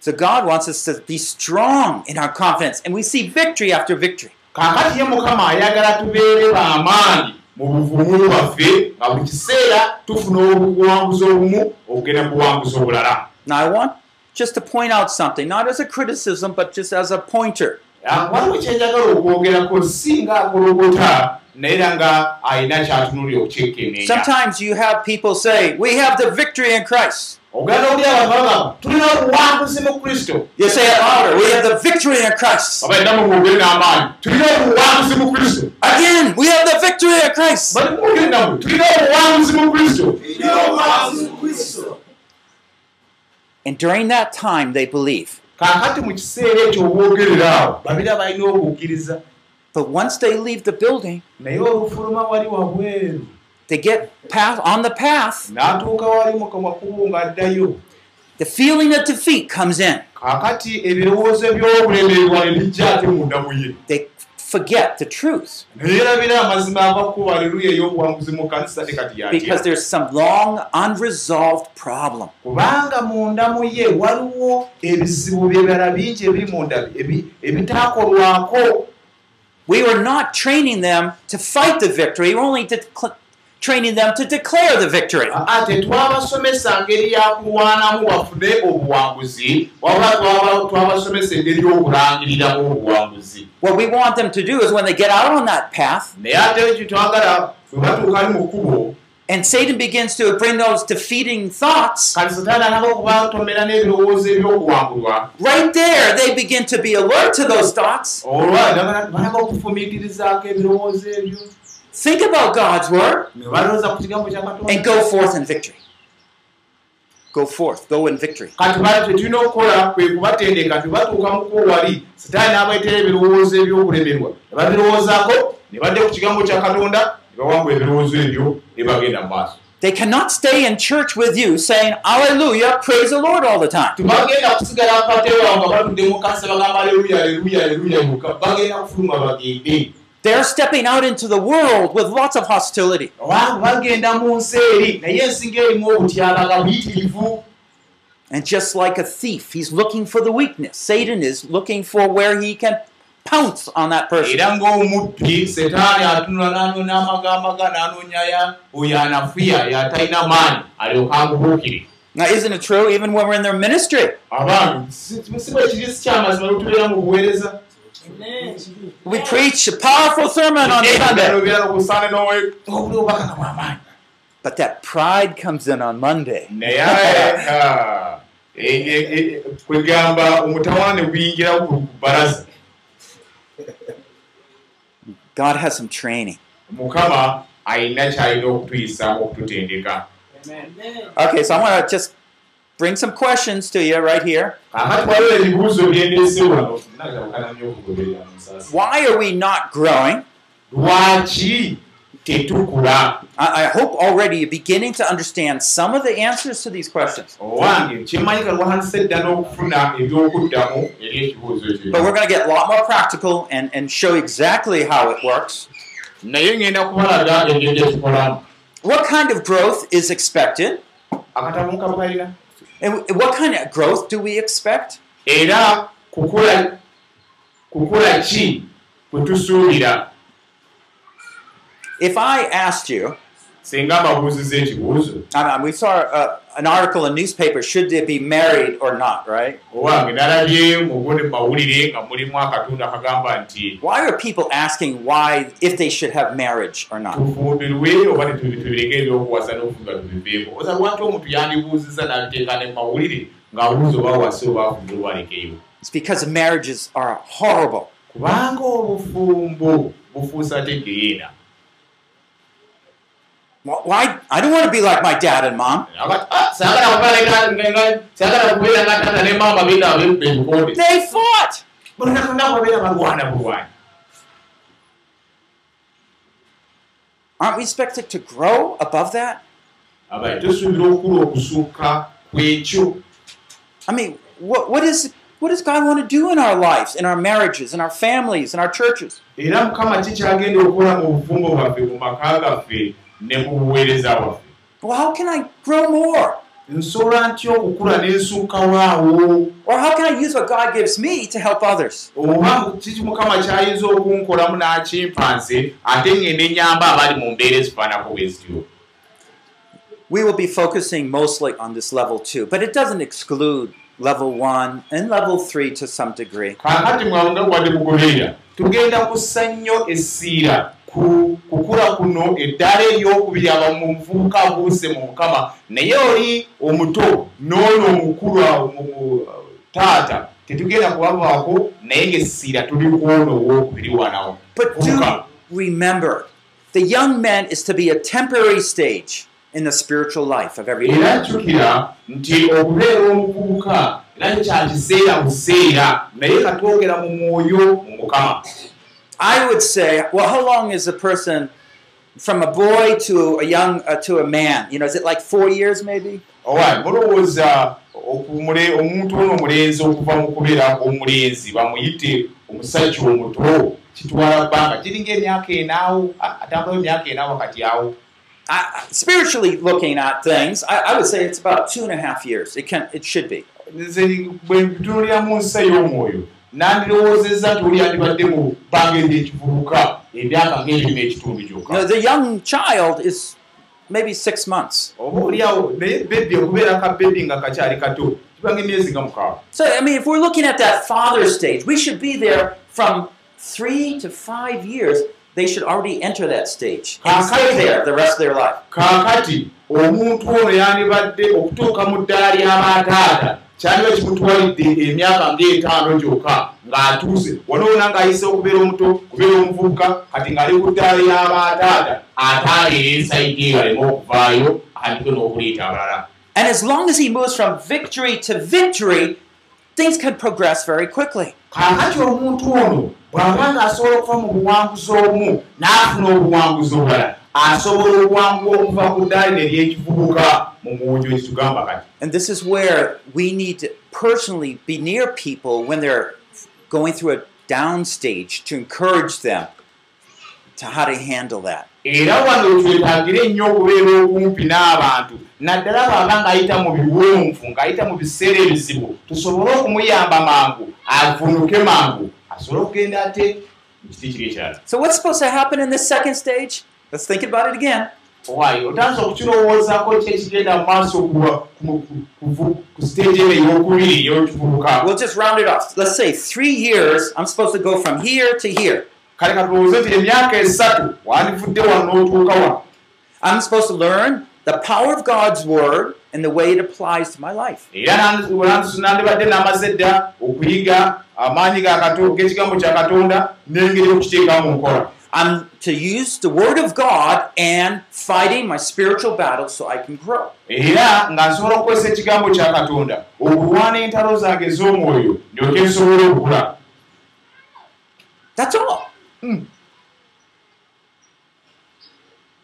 [SPEAKER 1] So God wants us to be strong in our confidence, and we see victory after victory.
[SPEAKER 4] Kaakati ye mukama ayagala tubeere b'amaanyi mu buvumu bwaffe nga buli kiseera tufuna obuwanguzi obumu okugenda mu buwanguzi obulala
[SPEAKER 1] Now, I want just to point out something, not as a criticism, but just as a pointer.
[SPEAKER 4] Ah, waliwo kyenjagala okwogerako si nga akologota naye era nga alina kyatunulira okyekenneenya
[SPEAKER 1] Sometimes you have people say, We have the victory in Christ.
[SPEAKER 4] Ogenda oli abantu bagamba tulina obuwanguzi mu kristo
[SPEAKER 1] You say it louder, We have the victory in Christ.
[SPEAKER 4] abainamu mwogere n'amaanyi tulina obuwanguzi mu kristo
[SPEAKER 1] Again, we have the victory in Christ.
[SPEAKER 4] bali mwogere namwe tulina obuwanguzi mu kristo
[SPEAKER 1] And during that time, they believe.
[SPEAKER 4] kaakati mu kiseera ekyo obwogerera awo. Babira balina okukkiriza
[SPEAKER 1] But once they leave the building,
[SPEAKER 4] naye olufuluma wali wabweru
[SPEAKER 1] they get path on the path.
[SPEAKER 4] n'atuuka wali mu kamakubo ng'addayo
[SPEAKER 1] The feeling of defeat comes in.
[SPEAKER 4] kaakati ebirowoozo ebyobulemererwa ne bijja ate munda mu ye
[SPEAKER 1] They forget the truth
[SPEAKER 4] neyeerabira amazima ava kuba aleluya ey'obuwanguzi mu kanisa ne kati
[SPEAKER 1] because
[SPEAKER 4] yatya
[SPEAKER 1] there's some long unresolved problem.
[SPEAKER 4] kubanga munda mu ye waliwo ebizibu byebala bingi ebiri munda ebi- ebitaakolwako
[SPEAKER 1] We were not training them to fight the victory, we're only decl- training them to declare the victory.
[SPEAKER 4] aa tetwabasomesa ngeri yakulwanamu bafune obuwanguzi wabula twaba- twabasomesa engeri y'okulangiriramu obuwanguzi
[SPEAKER 1] What we want them to do is when they get out on that path
[SPEAKER 4] naye ate kitwagala bwe batuuka ali mu kkubo
[SPEAKER 1] and Satan begins to bring those defeating thoughts, right there they begin to be alert to those thoughts. Think about God's word. And go forth in victory. Go forth, go in victory. They cannot stay in church with you saying, Hallelujah, praise the Lord all the time. They're stepping out into the world with lots of hostility. And just like a thief, he's looking for the weakness. Satan is looking for where he can pounce on that person. Now, isn't it true? Even when we're in their ministry, we preach a powerful sermon on Sunday. But that pride comes in on Monday. God has some training.
[SPEAKER 4] mukama alina kyalina okutuyisaamu okututendeka
[SPEAKER 1] Okay, so I want to just bring some questions to you right here. Why are we not growing?
[SPEAKER 4] lwaki tetukula
[SPEAKER 1] I, hope already you're beginning to understand some of the answers to these questions. But we're going to get a lot more practical and, and show exactly how it works. What kind of growth is expected? And what kind of growth do we expect?
[SPEAKER 4] era kukula ki kwe tusuubira
[SPEAKER 1] If I asked you,
[SPEAKER 4] singa mbabuuziza ekibuuzo
[SPEAKER 1] we saw uh, an article in newspaper, should they be married or not, right?
[SPEAKER 4] owange nalabye mugundi mumawulire nga mulimu akatundu akagamba nti
[SPEAKER 1] Why are people asking why, if they should have marriage or not?
[SPEAKER 4] tufumbirwe oba tubireke ebyokuwasa n'okufuga tubiveeko oza lwaki omuntu yandibuuziza nabiteeka ne mumawulire ng'abuuza oba wase oba afumbirwa alekeyo
[SPEAKER 1] It's because marriages are horrible.
[SPEAKER 4] kubanga obufumbo bufuusa tegeera
[SPEAKER 1] Wh- Why? I don't want to be like my dad and mom.
[SPEAKER 4] "Ah, bebukonde
[SPEAKER 1] They fought. Aren't we expected to grow above that?
[SPEAKER 4] kwekyo
[SPEAKER 1] I mean, what, what, is, what does God want to do in our lives, in our marriages, in our families, in our churches?
[SPEAKER 4] Ne mu buweereza bwaffe
[SPEAKER 1] Well, how can I grow more?
[SPEAKER 4] nsobola ntya okukula n'ensukkawaawo
[SPEAKER 1] Or how can I use what God gives me to help others?
[SPEAKER 4] oba kiki mukama kyayinza okunkolamu n'akimpanze ate ngenda enyamba abali mu mbeera ezifaanako bwe zityo
[SPEAKER 1] We will be focusing mostly on this level two, but it doesn't exclude level one and level three to some degree.
[SPEAKER 4] kaakati mwanga wadde mugoberera tugenda kussa nnyo essiira ku kukula kuno eddaala eryokubiri aba mu muvubuka abuuse mu mukama. Naye oli omuto n'ono omukulu awo taata tetugenda kubavaako naye ng'essiira tuli kwono owokubiri wanawo
[SPEAKER 1] remember, the young man is to be a temporary stage in the spiritual life of every
[SPEAKER 4] era jjukira nti okubeera omuvubuka era kya kiseera buseera naye katwogera mu mwoyo mu mukama
[SPEAKER 1] I would say, well, how long is a person from a boy to a young uh, to a man? You know, is it like four years maybe?
[SPEAKER 4] owa mulowooza okumule- omuntu ono omulenzi okuva mu kubeera omulenzi bamuyite omusajja omuto kitwala bbanga kiringa emyaka enaawo atambulayo emyaka enaawo kati awo
[SPEAKER 1] I- spiritually looking at things, I, I would say it's about two and a half years. It can, it should be.
[SPEAKER 4] Nandirowoozezza nti oli yandibadde mu bbanga eryekivubuka emyaka ng'ebiri n'ekitundu
[SPEAKER 1] You know,
[SPEAKER 4] kyokka
[SPEAKER 1] the young child is maybe six months.
[SPEAKER 4] oba oliawo naye beddi okubeera ka beddi nga kakyali kato kibanga emyezi nga mukaaga
[SPEAKER 1] So, I mean, if we're looking at that father stage, we should be there from three to five years. They should already enter that stage and stay there the rest of their life.
[SPEAKER 4] kaakati omuntu ono yandibadde okutuuka mu ddala ly'abaataata kyandiba kimutwalidde emyaka ng'etaano gyokka ng'atuuse wanoona ng'ayise okubeera omuto kubeera omuvubuka kati ng'ali ku ddala ly'abaataata ataaleera ensaidi eyo aleme okuvaayo andike n'okuleeta abalala
[SPEAKER 1] And as long as he moves from victory to victory, things can progress very quickly.
[SPEAKER 4] kaakati omuntu ono bw'aba ng'asobola okuva mu buwanguzi obumu n'afuna obuwanguzi obulala asobola okuwanguwa okuva ku ddaali ery'ekivubuka mu muwunjo ekitugamba kati
[SPEAKER 1] And this is where we need to personally be near people when they're going through a down stage to encourage them to how to handle that.
[SPEAKER 4] era wano twetagire ennyo okubeera okumpi n'abantu naddala bw'aba ng'ayita mu biwonvu ng'ayita mu biseera ebizibu tusobole okumuyamba mangu avunuke mangu asobole okugenda ate mu kiti kiri ekirala
[SPEAKER 1] So, what's supposed to happen in this second stage? Let's think about it again.
[SPEAKER 4] waayo otandise okukirowoozaako ki ekigenda mu maaso ku- siteegi eno ey'okubiri ey'okivubuka
[SPEAKER 1] We'll just round it off. Let's say three years, I'm supposed to go from here to here.
[SPEAKER 4] Kale katulowooze nti emyaka esatu wandivudde wano n'otuuka wano
[SPEAKER 1] I'm supposed to learn the power of God's word and the way it applies to my life.
[SPEAKER 4] era nandi- nandi- nandibadde namaze dda okuyiga amaanyi g'ekigambo kya katonda n'engeri okukiteekamu mu nkola
[SPEAKER 1] I'm to use the word of God and fighting my spiritual battles so I can grow.
[SPEAKER 4] era nga nsobola okukozesa ekigambo kya katonda okulwana entalo zange ez'omwoyo ndyoke nsobole okula
[SPEAKER 1] That's all.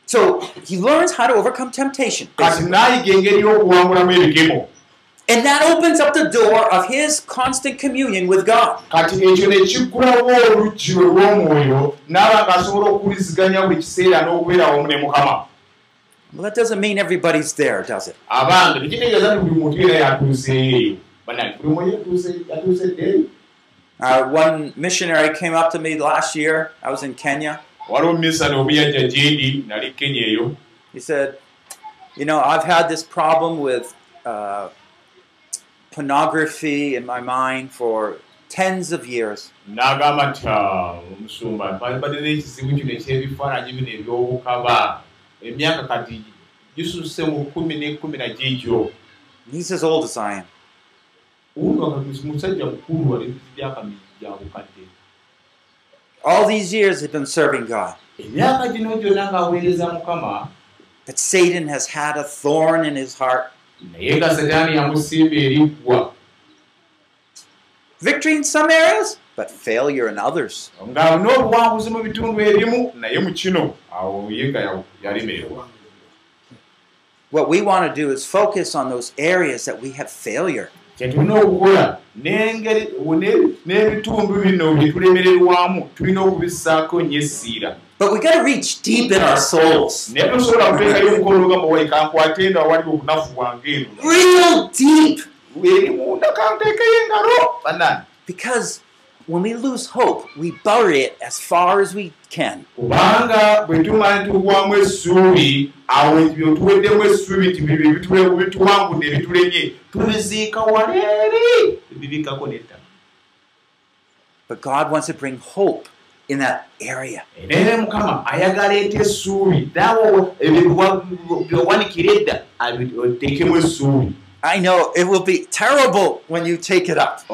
[SPEAKER 1] So he learns how to overcome temptation.
[SPEAKER 4] ebikemo
[SPEAKER 1] And that opens up the door of his constant communion with God. Well, that doesn't mean everybody's there, does it? Uh, one missionary came up to me last year. I was in Kenya. He said, You know, I've had this problem with uh, pornography in my mind for tens of years.
[SPEAKER 4] n'agamba nti "Ah, omusumba mbadde n'ekizibu kino ekyebifaananyi bino ebyobukaba emyaka kati gisusse mu kumi n'ekumi na giigyo
[SPEAKER 1] He's as old as I am.
[SPEAKER 4] Musajja mukulu wali myaka gya bukadde
[SPEAKER 1] All these years he'd been serving God. But Satan has had a thorn in his heart. Victory in some areas, but failure in others. What we want to do is focus on those areas that we have failure.
[SPEAKER 4] Kyetulina okukola n'engeri n'ebitundu bino bye tulemererwamu tulina okubissaako nnyo essiira
[SPEAKER 1] But we got to reach deep in our souls.
[SPEAKER 4] naye tosobola kuteekayo omukono ogamba wayi kankwate enda wali obunafu bwange eno
[SPEAKER 1] Real deep.
[SPEAKER 4] eri munda kanteekeyo engalo
[SPEAKER 1] Because when we lose hope, we bury it as far as we can.
[SPEAKER 4] kubanga bwe tumala tugwamu essuubi awo ebyo tuweddemu essuubi nti bibyo bituwangudde ebitulemye tubiziika waleeri ebibikako nettaka
[SPEAKER 1] But God wants to bring hope in that area.
[SPEAKER 4] naye mukama ayagala ete essuubi naawe byowanikira edda abi- oteekemu essuubi
[SPEAKER 1] I know it will be terrible when you take it up.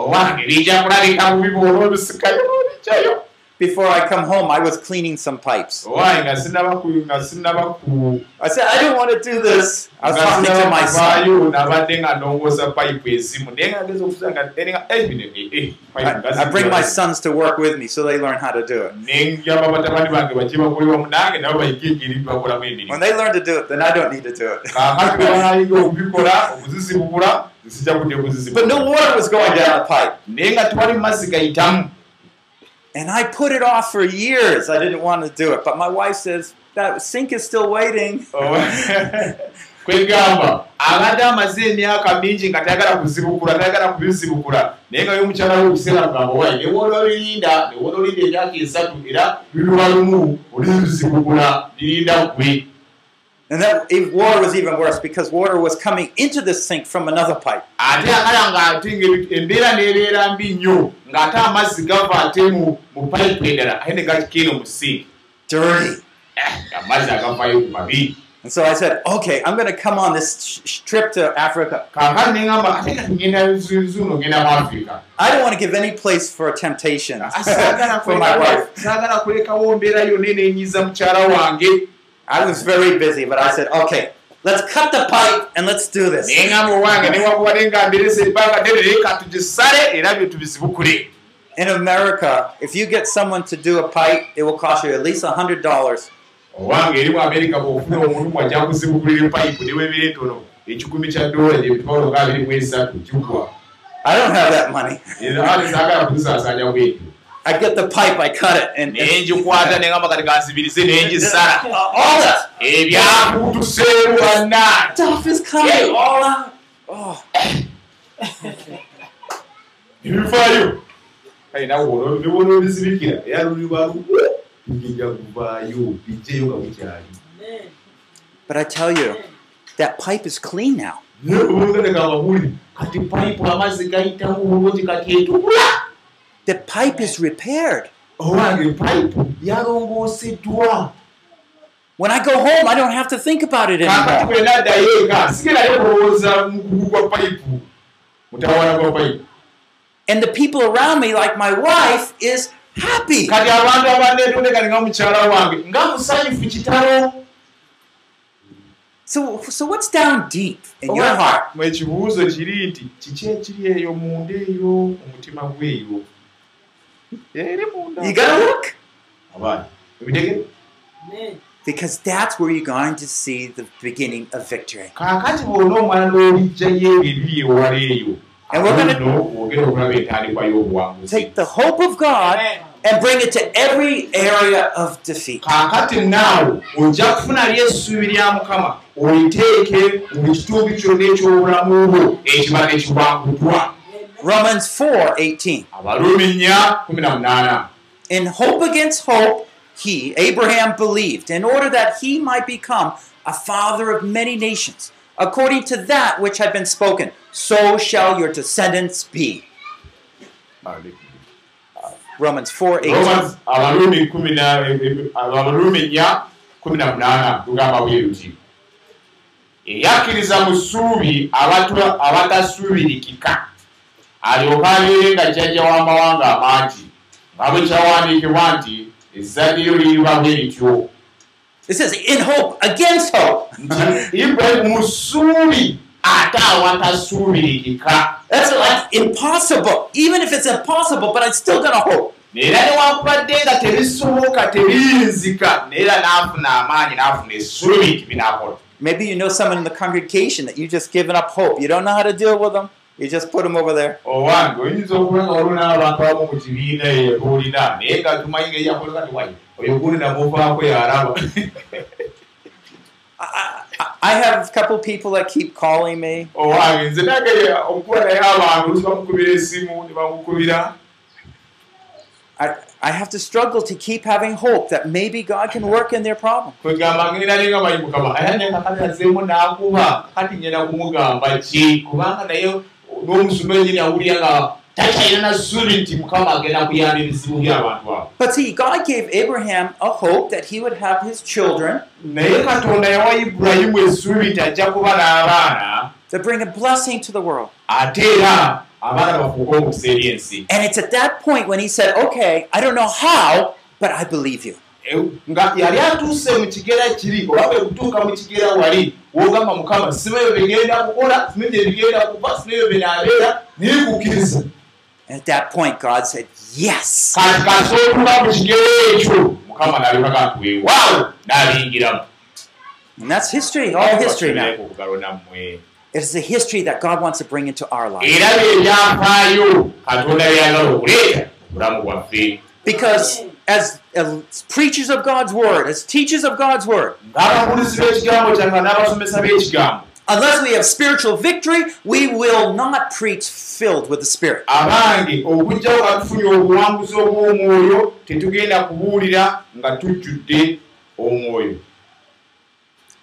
[SPEAKER 1] Before I come home, I was cleaning some pipes. I said, I don't want to do this. I was talking to my son. I, I bring my sons to work with me so they learn how to do it. When they learn to do it, then I don't need to do it. But no water was going down the pipe.
[SPEAKER 4] naye nga tewali mazzi gayitamu
[SPEAKER 1] And I put it off for years. I didn't want to do it. But my wife says, that sink is still waiting. <laughs>
[SPEAKER 4] kwegamba abadde amaze emyaka mingi nga tayagala kuzibukula tayagala kubizibukula naye nga yomukyala we ekiseera gamba wayi newola olinda newola olinda emyaka esatu era bibiwa lumu olizibukula lirinda gwe
[SPEAKER 1] And that water was even worse because water was coming into the sink from another pipe.
[SPEAKER 4] ate akala ng'ate embeera n'ebeera mbi nnyo ng'ate amazzi gava ate mu payipu endala ate ne gakikeeno mu sinki
[SPEAKER 1] Dirty.
[SPEAKER 4] amazzi agavayo ku mabi
[SPEAKER 1] And so I said, okay, I'm going to come on this sh- trip to Africa.
[SPEAKER 4] kaakati ne ŋŋamba ate kati ngenda zuno ngenda mu afirika
[SPEAKER 1] I don't want to give any place for temptation
[SPEAKER 4] saagala <laughs>
[SPEAKER 1] for my wife.
[SPEAKER 4] saagala kulekawo mbeera yonna eneenyiza mukyala wange
[SPEAKER 1] I was very busy, but I said, okay, let's cut the pipe and let's do this.
[SPEAKER 4] naye ŋŋamba owange newakuwadde nga nderesa ebbanga ddene naye ka tugisale era bye tubizibukule
[SPEAKER 1] In America, if you get someone to do a pipe, it will cost you at least $100.
[SPEAKER 4] owange eri mu amerika bw'ofuna omuntu ajja kuzibukulira epayipu newebira entono ekikumi kya dola gyebitwalo nga abiri mu esatu kigwa
[SPEAKER 1] I don't have that money.
[SPEAKER 4] era saagala kuzisaasanya bwetyo
[SPEAKER 1] I get the pipe, I cut it, and,
[SPEAKER 4] naye ngikwata ne ŋŋamba kati
[SPEAKER 1] coming all out. Oh,
[SPEAKER 4] ebifaayo kale nawe niwona obizibikira era luliba lugu tugenda kuvaayo bijjeyo nga bukyali
[SPEAKER 1] but I tell you, that pipe is clean now.
[SPEAKER 4] kati payipu amazzi gayitamu bulungi kati etukula
[SPEAKER 1] The pipe is repaired.
[SPEAKER 4] owange payipu yalongooseddwa
[SPEAKER 1] When I go home, I don't have to think about it anymore.
[SPEAKER 4] bwe naddayo eka sigerayo kulowooza mukugu gwa payipu mutawana gwa payipu
[SPEAKER 1] And the people around me, like my wife, is happy.
[SPEAKER 4] kati abantu abandeetondekani nga mukyala wange nga musanyufu kitalo
[SPEAKER 1] So, so what's down deep in your heart?
[SPEAKER 4] ekibuuzo kiri nti kiki ekiri eyo munda eyo omutima gweyo eri munda
[SPEAKER 1] You gotta look.
[SPEAKER 4] abaana ebitege
[SPEAKER 1] Because that's where you're going to see the beginning of victory.
[SPEAKER 4] kaakati bwona omwana n'olijjayo ebyo ebiri ewala eyo
[SPEAKER 1] And we're
[SPEAKER 4] entandikwa y'obuwanguzi
[SPEAKER 1] Take the hope of God and bring it to every area of defeat.
[SPEAKER 4] kaakati naawe ojja kufunaly essuubi lya mukama oliteeke mu kitundu kyonna eky'obulamu bwo ekibadde kiwangudwa
[SPEAKER 1] Romans 4 18.
[SPEAKER 4] abalumi nnya kumi na munaana
[SPEAKER 1] In hope against hope, he, Abraham, believed, in order that he might become a father of many nations. According to that which had been spoken, so shall your descendants be. Romans 4 8.
[SPEAKER 4] Romans abalumi kumi na- e- e- abalumi nnya kumi na munaana tugamba bwe luti eyakkiriza mu ssuubi abatasuubirikika alyoka abeere nga jjajja w'amawanga amangi nga bwe kyawandiikibwa nti ezzadde lyo liriba bwe lityo
[SPEAKER 1] It says, in hope, against hope. That's like impossible. Even if it's impossible, but I'm still going to hope.
[SPEAKER 4] era newankubadde nga tebisoboka tebiyinzika naye era n'afuna amaanyi n'afuna essuubi nti binaakola
[SPEAKER 1] Maybe you know someone in the congregation that you just given up hope. You don't know how to deal with them. You just put them over there.
[SPEAKER 4] owange oyinza okuba nga waliwo n'abantu abamu mu kibiina eyo boolina naye nga tumanyi nga eyakoleka ti wayi oyo gundi namuvaako yaraba <laughs>
[SPEAKER 1] I, have a couple people that keep calling me.
[SPEAKER 4] owange nze nage okuba naye abantu olusi bamukubira esimu ne bamukubira
[SPEAKER 1] I, I have to struggle to keep having hope that maybe God can work in their problem.
[SPEAKER 4] N'omusuma enyini awulira nga takyalina na ssuubi nti mukama agenda kuyamba ebizibu by'abantu abo
[SPEAKER 1] But see, God gave Abraham a hope that he would have his children
[SPEAKER 4] naye katonda yawa ibulayimu essuubi nti ajja kuba n'abaana
[SPEAKER 1] to bring a blessing to the world.
[SPEAKER 4] ate era abaana bafuuke omukisa eri ensi
[SPEAKER 1] And it's at that point when he said, Okay, I don't know how, but I believe you.
[SPEAKER 4] Nga yali atuuse mu kigera kiri oba bwe kutuuka mu kigera wali wogamba mukama simayo bigenda kukola simayo gye bigenda kuva simayo binaabeera naye kukkiriza
[SPEAKER 1] And at that point, God said, Yes. And that's history, all history now. It is the history that God wants to bring into our lives. Because as, as preachers of God's word, as teachers of God's word, unless we have spiritual victory, we will not preach filled with the Spirit.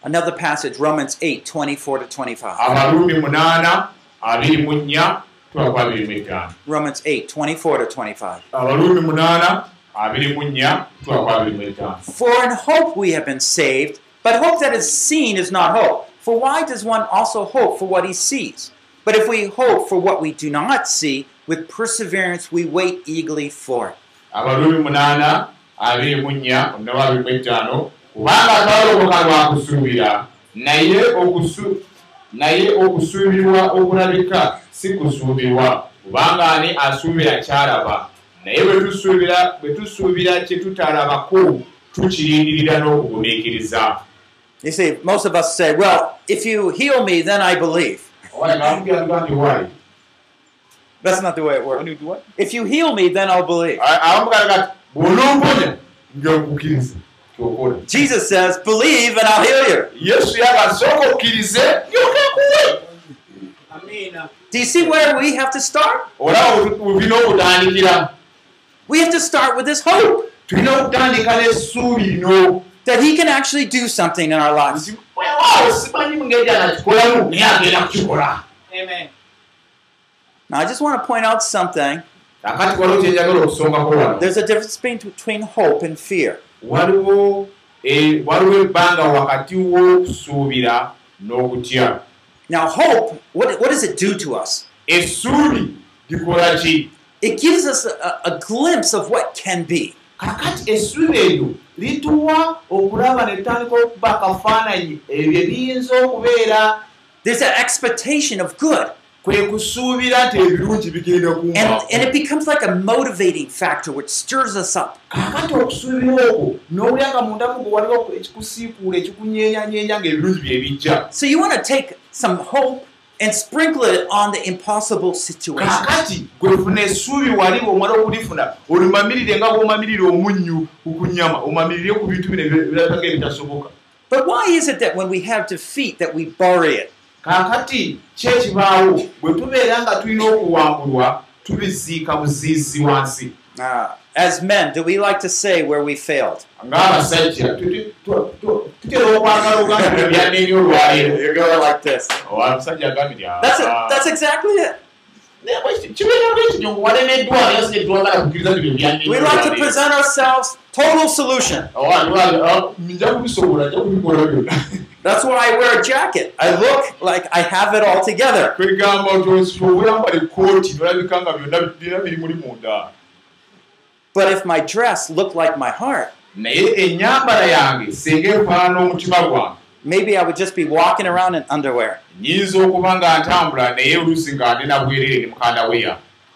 [SPEAKER 1] Another passage, Romans 8 24 to 25.
[SPEAKER 4] abaluumi munaana abiri mu nnya twaka abiri mu etaano
[SPEAKER 1] Romans 8 24 to 25. For in hope we have been saved, but hope that is seen is not hope. For why does one also hope for what he sees? But if we hope for what we do not see, with perseverance we wait eagerly for it.
[SPEAKER 4] kubanga twalokoka lwa kusuubira naye naye okusuubirwa okulabika si kusuubirwa kubanga ani asuubira kyalaba naye bwe tusuubira kye tutalabako tukirindirira n'okugumiikiriza
[SPEAKER 1] You see, most of us say, well, if you heal me, then I believe. That's not the way it works. If you heal me, then I'll believe. Jesus says, believe and I'll heal you. Do you see where we have to start? We have to start with this hope
[SPEAKER 4] tulina okutandika n'essuubi lino
[SPEAKER 1] that He can actually do something in our lives.
[SPEAKER 4] agenda kukikola
[SPEAKER 1] Now, I just want to point out something. There's a difference be- between hope and fear.
[SPEAKER 4] waliwo eh, waliwo ebbanga wakati w'okusuubira n'okutya
[SPEAKER 1] Now, hope, what, what does it do to us?
[SPEAKER 4] essuubi likola ki
[SPEAKER 1] It gives us a, a glimpse of what can be.
[SPEAKER 4] kakati essuubi eryo lituwa okulaba ne tutandika okuba akafaananyi ebyo ebiyinza okubeera
[SPEAKER 1] There's an expectation of good.
[SPEAKER 4] kwe kusuubira nti ebirungi bigenda
[SPEAKER 1] And,
[SPEAKER 4] kumba
[SPEAKER 1] and it becomes like a motivating factor which stirs us up.
[SPEAKER 4] kakati okusuubira okwo n'owulira nga mundamu gwe waliwo ekikusiikuula ekikunyeeyanyeenya ng'ebirungi bye bijja
[SPEAKER 1] So you want to take some hope and sprinkle it on the impossible situation.
[SPEAKER 4] kakati gwefuna essuubi wali bw'omala okulifuna olimamirire nga bw'omamirire omunnyu ku kunyama omamirire ku bintu bino ebirabika ebitasoboka
[SPEAKER 1] But why is it that when we have defeat that we bury it?
[SPEAKER 4] kaakati kyekibaawo bwe tubeera nga tulina okuwangulwa tubiziika buziizi wansi
[SPEAKER 1] Uh, as men, do we like to say where we failed? You're going like this. That's it.
[SPEAKER 4] "Ah,
[SPEAKER 1] That's exactly it. We like to present ourselves total solution. That's why I wear a jacket. I look like I have it all together. But if my dress looked like my heart,
[SPEAKER 4] naye ennyambala yange singa efaanana omutima gwange
[SPEAKER 1] maybe I would just be walking around in underwear.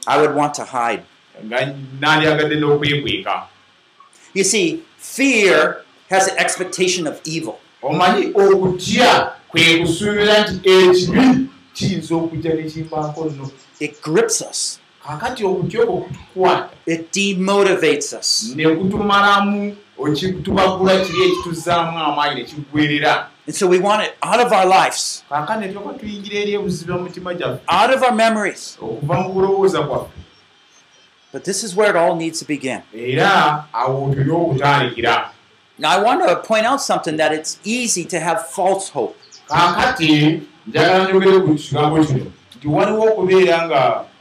[SPEAKER 1] I would want to hide. You see, fear has an expectation of evil. It grips us,
[SPEAKER 4] kaakati okutya okwo kutukwata
[SPEAKER 1] it demotivates us.
[SPEAKER 4] ne kutumalamu okitubagula kiri ekituzaamu amaanyi ne kiggwerera
[SPEAKER 1] And so we want it out of our lives, out of our memories. But this is where it all needs to begin. Now, I want to point out something that it's easy to have false hope.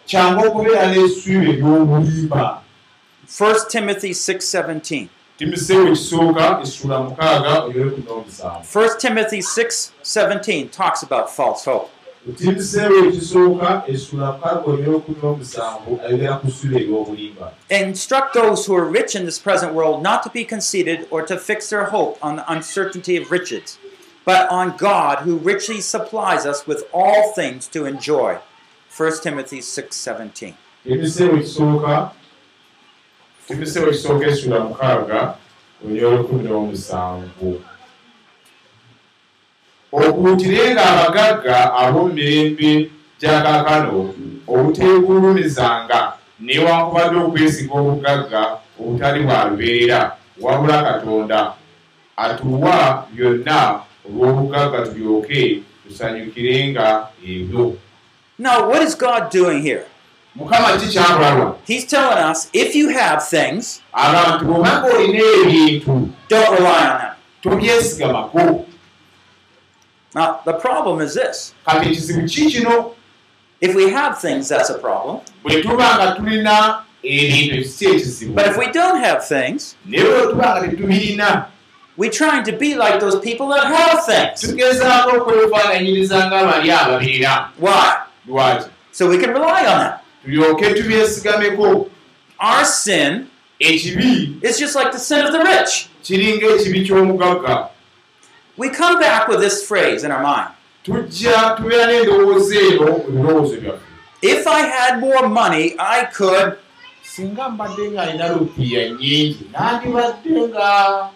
[SPEAKER 4] Kyangu okubeera n'essuubi ery'obulimba
[SPEAKER 1] 1 Timothy 6:17.
[SPEAKER 4] timiseewo ekisooka essula mukaaga oyole ku n'omusanvu
[SPEAKER 1] 1 Timothy 6:17 talks about false hope.
[SPEAKER 4] timiseewo ekisooka essula mukaaga oyole ku n'omusanvu ayogera ku ssuubi ery'obulimba
[SPEAKER 1] Instruct those who are rich in this present world not to be conceited or to fix their hope on the uncertainty of riches, but on God who richly supplies us with all things to enjoy. 1 Timothy 6:17.
[SPEAKER 4] timiseewo ekisooka timiseewo ekisooka essula mukaaga oyole ku n'omusanvu okuutirenga abagagga ab'omu mirembe gya kaakano obuteegulumizanga newankubadde okwesiga obugagga obutali bwa lubeerera wabula katonda atuwa byonna olw'obugagga tulyoke tusanyukirenga ebyo
[SPEAKER 1] Now, what is God doing here? He's telling us if you have things, don't rely on them. Now, the problem is this. If we have things, that's a problem. But if we don't have things, we're trying to be like those people that have things. Why?
[SPEAKER 4] Lwaki
[SPEAKER 1] So we can rely on them.
[SPEAKER 4] tulyoke tubyesigameko
[SPEAKER 1] Our sin
[SPEAKER 4] ekibi
[SPEAKER 1] is just like the sin of the rich.
[SPEAKER 4] kiringa ekibi ky'omugagga
[SPEAKER 1] We come back with this phrase in our mind
[SPEAKER 4] tujja tubeera n'endowooza eno mu birowoozo byaffe
[SPEAKER 1] If I had more money, I could.
[SPEAKER 4] singa mbadde nga alina lupiya nyingi nandibadde nga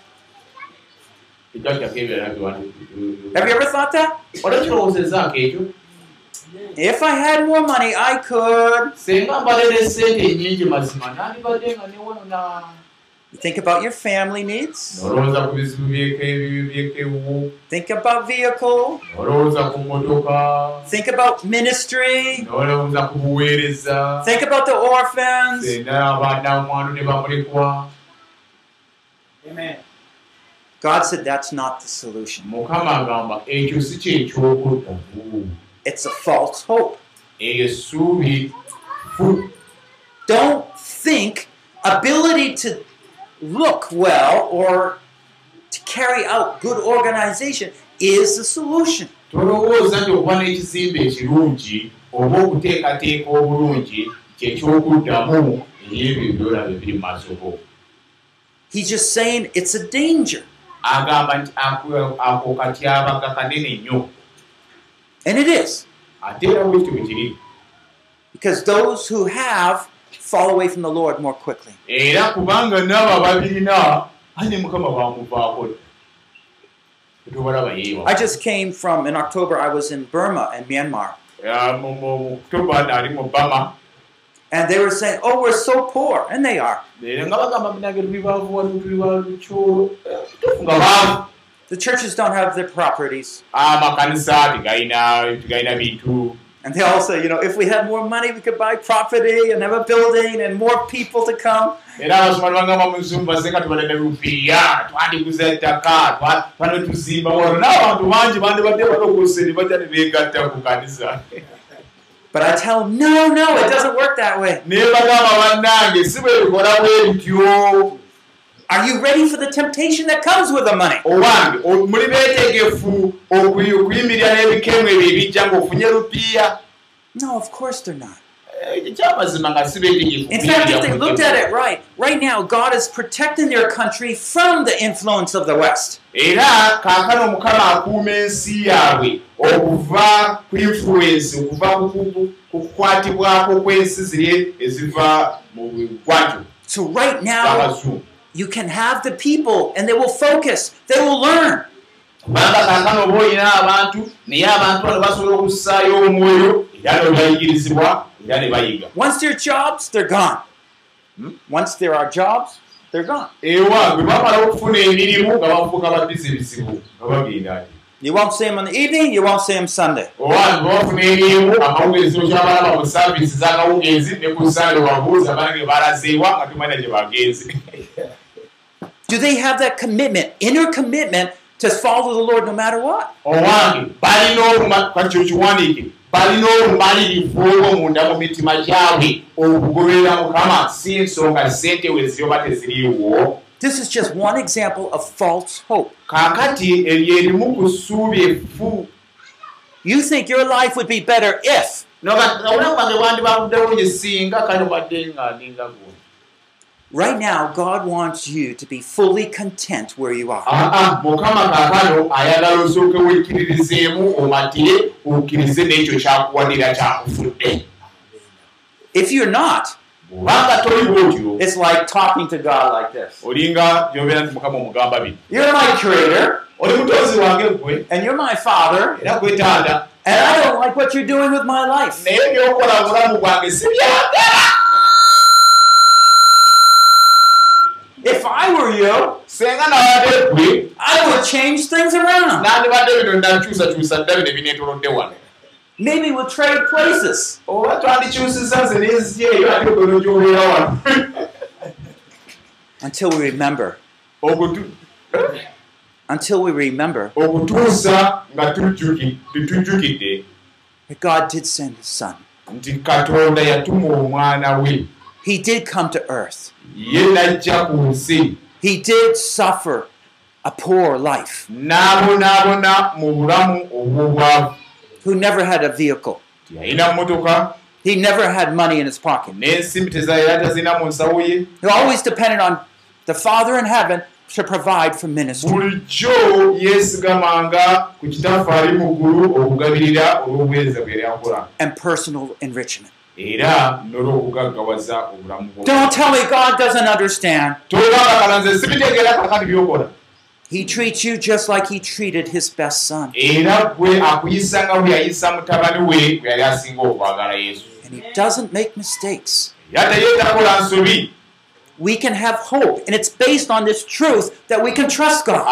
[SPEAKER 1] Have you ever thought that?
[SPEAKER 4] olwekirowoozezaako ekyo
[SPEAKER 1] If I had more money, I could.
[SPEAKER 4] singa mbadde ne sente nyingi mazima nandibadde nga newona
[SPEAKER 1] You think about your family needs,
[SPEAKER 4] nolowooza ku bizibu byekewo
[SPEAKER 1] think about vehicle,
[SPEAKER 4] nolowooza ku motoka
[SPEAKER 1] think about ministry,
[SPEAKER 4] nolowooza ku buweereza
[SPEAKER 1] think about the orphans.
[SPEAKER 4] sena abannamwandu ne bamulekwa
[SPEAKER 1] God said that's not the solution.
[SPEAKER 4] mukama agamba ekyo si kyekyokuddamu
[SPEAKER 1] It's a false hope. Don't think ability to look well or to carry out good organization is the solution.
[SPEAKER 4] tolowooza nti okuba n'ekizimbe ekirungi oba okuteekateeka obulungi kyekyokuddamu eyebyo byolaba ebiri mu maaso go
[SPEAKER 1] He's just saying it's a danger.
[SPEAKER 4] agamba nti ako katyabaga kanene nnyo
[SPEAKER 1] And it is.
[SPEAKER 4] ate era bwekityo bwe kiri
[SPEAKER 1] Because those who have fall away from the Lord more quickly.
[SPEAKER 4] era kubanga naabo ababirina ane mukama bamuvaako
[SPEAKER 1] I just came from, in October, I was in Burma and Myanmar. And they were saying, oh, we're so poor. And they are. The churches don't have their properties.
[SPEAKER 4] amakanisa tegalina tegalina bintu
[SPEAKER 1] And they all say, you know, if we had more money, we could buy property and have a building and more people to come.
[SPEAKER 4] era abasomali bagamba muzungu basenga tubalene lupiya twandiguza ettaka twane tuzimba wano n'abantu bangi bandibadde balokoose ne bajja ne beegatta ku kanisa
[SPEAKER 1] But I tell them, no, no, it doesn't work that way.
[SPEAKER 4] naye bagamba bannange si bwe bikola bwe bityo
[SPEAKER 1] Are you ready for the temptation that comes with the money?
[SPEAKER 4] owange muli beetegefu okuyi- okuyimirira n'ebikemu ebyo ebijja ng'ofunye lupiya
[SPEAKER 1] No, of course they're not.
[SPEAKER 4] Eh,
[SPEAKER 1] In fact, if they looked at it right, right now, God is protecting their country from the influence of the West.
[SPEAKER 4] era kaakano mukama akuuma ensi yaabwe okuva ku influence okuva ku- ku ku kukwatibwako kw'ensi ziri eziva mu bigwaju
[SPEAKER 1] So right now, you can have the people and they will focus, they will learn.
[SPEAKER 4] kubanga kaakano oba olina abantu naye abantu bano basobola okussaayo omwoyo era ne bayigirizibwa era ne bayiga
[SPEAKER 1] Once there are jobs, they're gone.
[SPEAKER 4] Hmm?
[SPEAKER 1] Once there are jobs, they're gone.
[SPEAKER 4] ewa bwe bamala okufuna emirimu nga bafuuka babizi bizibu nga bagenda
[SPEAKER 1] You won't see them in the evening, you won't see them Sunday. <laughs> Do they have that commitment, inner commitment to follow the Lord no matter what?
[SPEAKER 4] owange balina oluma kakyo kiwandiike balina olumalirivu olw'omunda mu mitima gyabwe okugoberera mukama si ensonga sente we ziri oba teziriiwo
[SPEAKER 1] This is just one example of false hope.
[SPEAKER 4] kaakati eryo erimu ku ssuubi effu
[SPEAKER 1] You think your life would be better if.
[SPEAKER 4] obulamu bwange bwandibabuddewo gye singa kale badde nga ndinga gwo
[SPEAKER 1] Right now, God wants you to be fully content where you are.
[SPEAKER 4] aa mukama kaakano ayagala osooke wekkiririzeemu omatire okkirize n'ekyo kyakuwadira kyakufudde.
[SPEAKER 1] If you're not,
[SPEAKER 4] bwobanga toli bwotyo.
[SPEAKER 1] it's like talking to God like this.
[SPEAKER 4] Olinga gyobeera nti mukama omugamba bino.
[SPEAKER 1] You're my creator,
[SPEAKER 4] oli mutonzi wange gwe
[SPEAKER 1] and you're my father,
[SPEAKER 4] era gwe taata.
[SPEAKER 1] And I don't like what you're doing with my life.
[SPEAKER 4] naye byokola mu bulamu bwange si byagala
[SPEAKER 1] If I were you,
[SPEAKER 4] senga nabadde gwe
[SPEAKER 1] I would change things around.
[SPEAKER 4] nandibadde bino nakyusakyusa dda bino ebineetolodde wano.
[SPEAKER 1] Maybe we'll trade places.
[SPEAKER 4] oba twandikyusiza nze nensi eyo ate okono gyobeera wano
[SPEAKER 1] Until we remember,
[SPEAKER 4] Okutu-
[SPEAKER 1] until we remember.
[SPEAKER 4] Okutuusa nga tujjuki- tujjukidde
[SPEAKER 1] that God did send His Son.
[SPEAKER 4] nti katonda yatuma omwana we
[SPEAKER 1] He did come to earth.
[SPEAKER 4] ye najja ku nsi
[SPEAKER 1] He did suffer a poor life,
[SPEAKER 4] n'abonaabona mu bulamu obw'obwavu
[SPEAKER 1] who never had a vehicle.
[SPEAKER 4] tiyalina mmotoka
[SPEAKER 1] He never had money in his pocket.
[SPEAKER 4] n'ensimbi tezaera tazina mu nsawo ye
[SPEAKER 1] He always depended on the Father in heaven to provide for ministry.
[SPEAKER 4] bulijjo yeesigamanga ku kitaffaali mu ggulu okugabirira olw'obuweereza bwe yali akola
[SPEAKER 1] and personal enrichment.
[SPEAKER 4] Era n'olw'okugaggawaza obulamu
[SPEAKER 1] Don't tell me God doesn't understand.
[SPEAKER 4] tobanga kala nze sibitegeera kakati byokola
[SPEAKER 1] He treats you just like He treated His best Son. And He doesn't make mistakes. We can have hope, and it's based on this truth that we can trust God.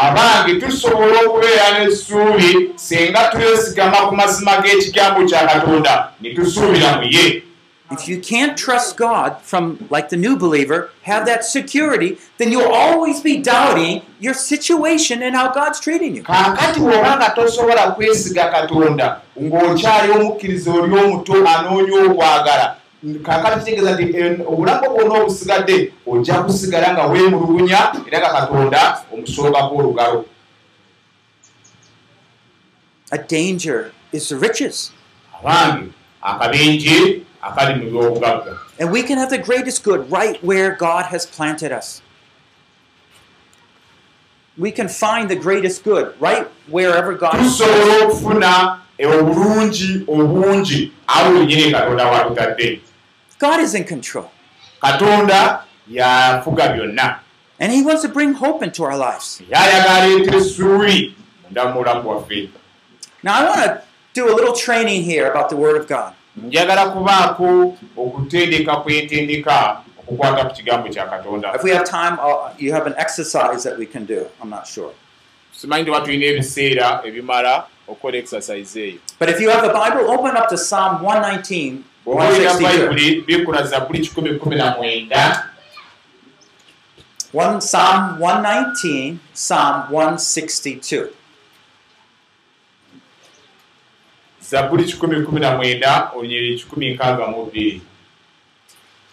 [SPEAKER 1] If you can't trust God from, like the new believer, have that security, then you'll always be doubting your situation and how God's treating you.
[SPEAKER 4] kaakati bw'oba nga tosobola kwesiga katonda ng'okyali omukkiriza oli omuto anoonya okwagala kaakati kitegeeza nti en- obulamu bwonna obusigadde ojja kusigala nga weemulugunya era nga katonda omusookako olugalo
[SPEAKER 1] A danger is the riches.
[SPEAKER 4] abange akabenje akali mu by'obugagga
[SPEAKER 1] And we can have the greatest good right where God has planted us. We can find the greatest good right wherever God
[SPEAKER 4] tusobola okufuna obulungi obungi awo wenyini katonda watutadde
[SPEAKER 1] God is in control.
[SPEAKER 4] katonda yafuga byonna
[SPEAKER 1] And He wants to bring hope into our lives.
[SPEAKER 4] era ayagala aleeta essuubi munda mu bulamu bwaffe
[SPEAKER 1] Now, I want to do a little training here about the Word of God.
[SPEAKER 4] Njagala kubaako okutendeka kwentendeka okukwata ku kigambo kya katonda
[SPEAKER 1] If we have time, I'll, you have an exercise that we can do. I'm not sure.
[SPEAKER 4] simanyi tuba tulina ebiseera ebimala okukola exercise eyo
[SPEAKER 1] But if you have the Bible, open up to Psalm 119,
[SPEAKER 4] bw'oba olina
[SPEAKER 1] 162.
[SPEAKER 4] bayibuli bikula zabbuli kikumi kumi na mwenda
[SPEAKER 1] One, Psalm 119, Psalm 162.
[SPEAKER 4] Zabbuli kikumi kumi na mwenda olunyiri kikumi nkaaga mu bbiri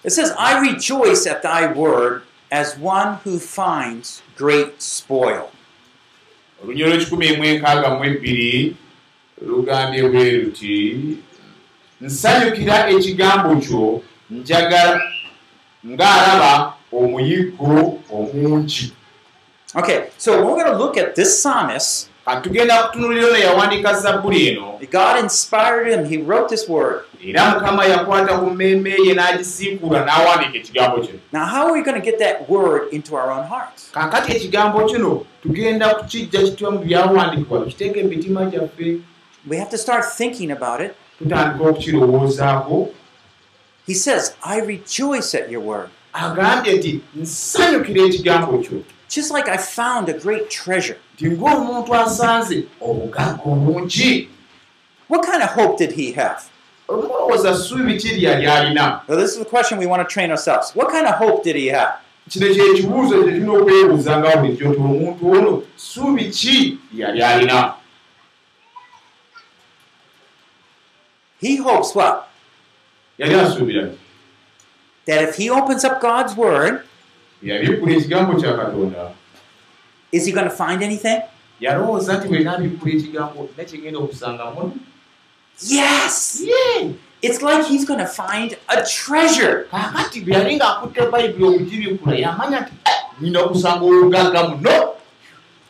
[SPEAKER 1] It says, I rejoice at thy word as one who finds great spoil.
[SPEAKER 4] olunyiri lwekikumi mu enkaaga mu ebbiri lugambye bwe luti nsanyukira ekigambo kyo njagala ng'alaba omuyiggo omungi
[SPEAKER 1] Okay, so we're going to look at this psalmist.
[SPEAKER 4] Katugenda kutunulira ono yawandiika zabbuli eno
[SPEAKER 1] God inspired him, he wrote this word.
[SPEAKER 4] era mukama yakwata ku mmeeme ye n'agisiikula n'awandiika ekigambo kino
[SPEAKER 1] Now, how are we going to get that word into our own hearts?
[SPEAKER 4] kaakati ekigambo kino tugenda kukijja kitwa mu byawandiikibwa tukiteeke mu mitima gyaffe
[SPEAKER 1] We have to start thinking about it.
[SPEAKER 4] tutandika okukirowoozaako
[SPEAKER 1] He says, I rejoice at your word.
[SPEAKER 4] agambye nti nsanyukira ekigambo kyo
[SPEAKER 1] Just like I found a great treasure.
[SPEAKER 4] nti ng'omuntu asanze obugagga obungi
[SPEAKER 1] What kind of hope did he have?
[SPEAKER 4] omulowooza ssuubi ki lyali alina
[SPEAKER 1] Well, this is the question we want to train ourselves. What kind of hope did he have?
[SPEAKER 4] kino kyekibuuzo kye tulina okwebuuza nga bulijjo nti omuntu ono ssuubi ki lyali alina
[SPEAKER 1] He hopes what?
[SPEAKER 4] yali asuubira nti
[SPEAKER 1] That if he opens up God's word,
[SPEAKER 4] yabikkula ekigambo kya katonda
[SPEAKER 1] is he going to find anything?
[SPEAKER 4] yalowooza nti bwe naabikkula ekigambo nakigenda okusangamu
[SPEAKER 1] Yes! It's like he's going to find a treasure.
[SPEAKER 4] kaakati bwe yali ng'akutte bayibuli okugibikkula yamanya nti nina okusanga obugagga muno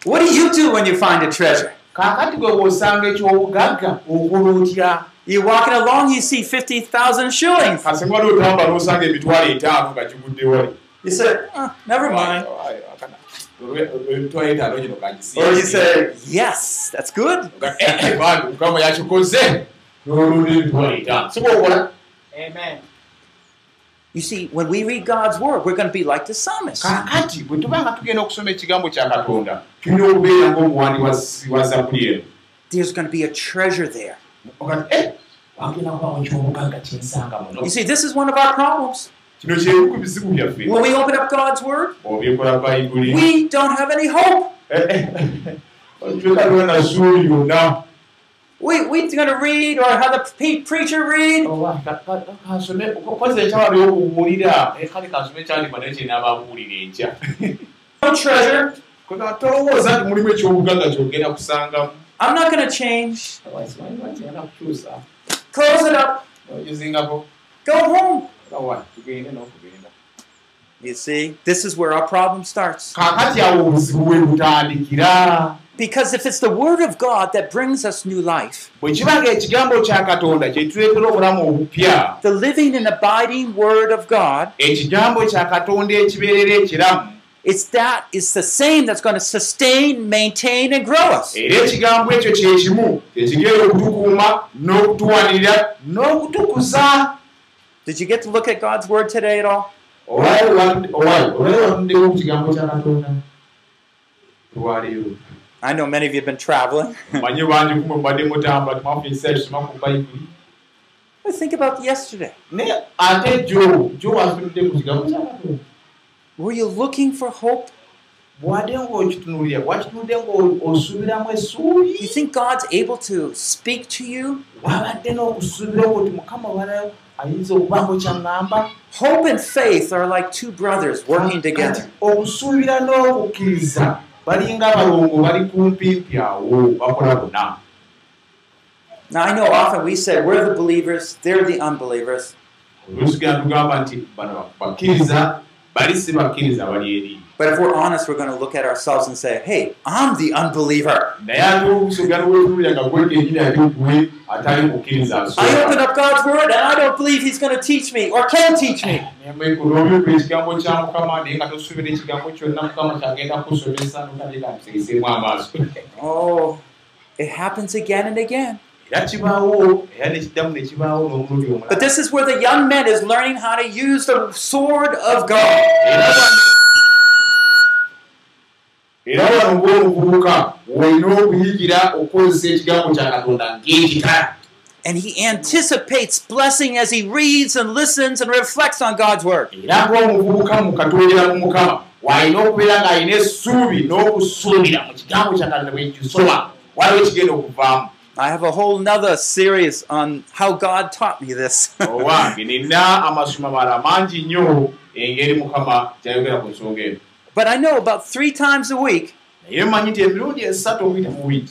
[SPEAKER 1] What do you do when you find a treasure?
[SPEAKER 4] kaakati gwe bw'osanga ekyobugagga okola otya
[SPEAKER 1] You're walking along, you see 50,000 shillings.
[SPEAKER 4] kasinga wali otamba n'osanga emitwalo etaano nga gigudde wali
[SPEAKER 1] You say, oh, never mind. Or you say, yes, that's good.
[SPEAKER 4] bwokola
[SPEAKER 1] You see, when we read God's word, we're going to be like the psalmist.
[SPEAKER 4] kaakati bwe tuba nga tugenda okusoma ekigambo kya katonda tulina okubeera ng'omuwandi wa- eno
[SPEAKER 1] There's going to be a treasure there.
[SPEAKER 4] "Eh,
[SPEAKER 1] You see, this is one of our problems.
[SPEAKER 4] Kino kyebimu ku bizibu byaffe
[SPEAKER 1] When we open up God's word,
[SPEAKER 4] obyekola bayibuli
[SPEAKER 1] we don't have any hope.
[SPEAKER 4] twekaliwa na suuli yonna
[SPEAKER 1] We, we're going to read or have the pe- preacher read.
[SPEAKER 4] kyenaababuulira enkya
[SPEAKER 1] No treasure.
[SPEAKER 4] tolowooza nti mulimu ekyobugagga kyogenda kusangamu
[SPEAKER 1] I'm not going to change. Close it up. Go home.
[SPEAKER 4] Tugende n'okugenda
[SPEAKER 1] You see, this is where our problem starts. Because if it's the word of God that brings us new life, the living and abiding word of God,
[SPEAKER 4] ekigambo kya katonda ekibeerera ekiramu
[SPEAKER 1] it's that is the same that's going to sustain, maintain, and grow us. Did you get to look at God's word today at all? I know many of you have been traveling. But think about yesterday. Were you looking for hope?
[SPEAKER 4] Bwadde ng'okitunulira wakitunudde ng'osuubiramu
[SPEAKER 1] Do you
[SPEAKER 4] essuubi
[SPEAKER 1] think God's able to speak to you?
[SPEAKER 4] wabadde n'okusuubirawo oti mukama walayo ayinza okubango kyaŋŋamba
[SPEAKER 1] Hope and faith are like two brothers working together.
[SPEAKER 4] okusuubira n'okukkiriza balinga abalongo bali kumpimpi awo bakola bonna
[SPEAKER 1] Now, I know often we say we're the believers, they're the unbelievers.
[SPEAKER 4] oluusi genda tugamba nti bano bakkiriza bali si bakkiriza bali eri
[SPEAKER 1] But if we're honest, we're going to look at ourselves and say, hey, I'm the unbeliever. I open up God's word and I don't believe He's going to teach me or can teach me. Oh, it happens again and again. But this is where the young man is learning how to use the sword of God.
[SPEAKER 4] Era wano wano ngaomuvubuka olina okuyigira okukozesa ekigambo kya katonda ng'ekitala
[SPEAKER 1] And he anticipates blessing as he reads and listens and reflects on God's word. I have a whole nother series on how God taught me this. But I know about three times a week,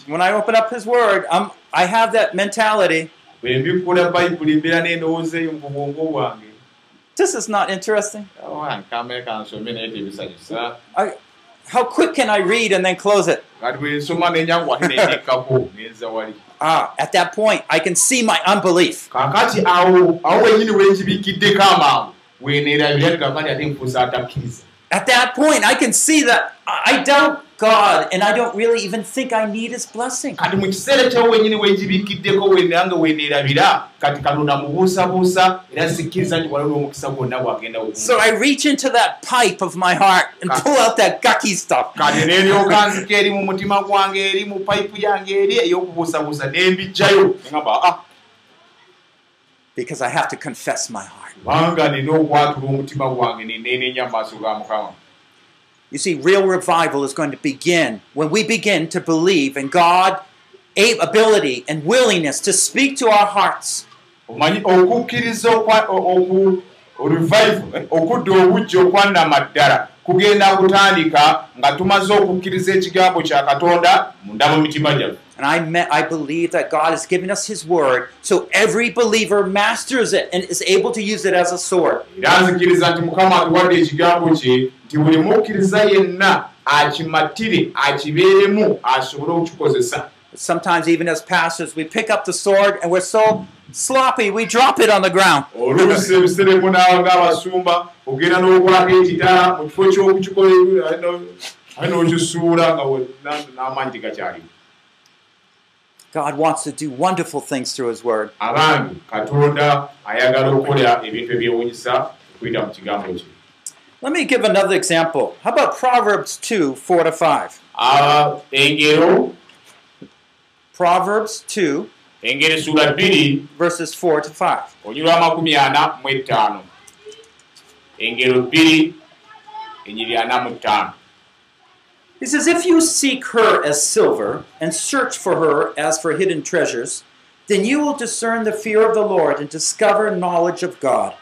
[SPEAKER 1] when I open up his word, um, I have that mentality. This is not interesting. I, how quick can I read and then close it? Ah, at that point, I can see my unbelief. At that point, I can see that I doubt God and I don't really even think I need his blessing.
[SPEAKER 4] kati mu kiseera kyawo wenyini wenkibikiddeko wenange weneerabira kati katonda mubuusabuusa era sikkiriza nti waliwo n'omukisa gwonna bwagenda
[SPEAKER 1] So I reach into that pipe of my heart and pull out that gucky stuff.
[SPEAKER 4] kati neeryoka nzika eri mu mutima gwange eri mu payipu yange eri ey'okubuusabuusa nembijjayo neŋamba ah
[SPEAKER 1] because I have to confess my heart. You see, real revival is going to begin when we begin to believe in God, a- ability and willingness to speak to our hearts.
[SPEAKER 4] okudda obujja okwannama ddala kugenda kutandika nga tumaze okukkiriza ekigambo kya katonda munda mu mitima gyaffe
[SPEAKER 1] And I, me- I believe that God has given us His Word so every believer masters it and is able to use it as a sword.
[SPEAKER 4] era nzikiriza nti mukama atuwadde ekigambo kye nti buli mukkiriza yenna akimatire akibeeremu asobole okukikozesa
[SPEAKER 1] Sometimes, even as pastors, we pick up the sword and we're so sloppy, we drop it on the ground.
[SPEAKER 4] oluusi ebiseremu naawe ng'abasumba ogenda n'okwako ekitala mu kifo ky'okukikola n'okisuula nga n'amaanyi tegakyalimu
[SPEAKER 1] God wants to do wonderful things through His Word.
[SPEAKER 4] abange katonda ayagala okukola ebintu ebyewunyisa okuyita mu kigambo kye
[SPEAKER 1] Let me give another example. How about Proverbs 2 4 to 5?
[SPEAKER 4] Ah, engero
[SPEAKER 1] Proverbs 2,
[SPEAKER 4] engero essuula bbiri
[SPEAKER 1] verses 4 to 5.
[SPEAKER 4] onyulwa amakumi ana mu etaano engero bbiri enyiri ana mu ttaano
[SPEAKER 1] He says, If you seek her as silver and search for her as for hidden treasures, then you will discern the fear of the Lord and discover knowledge of God.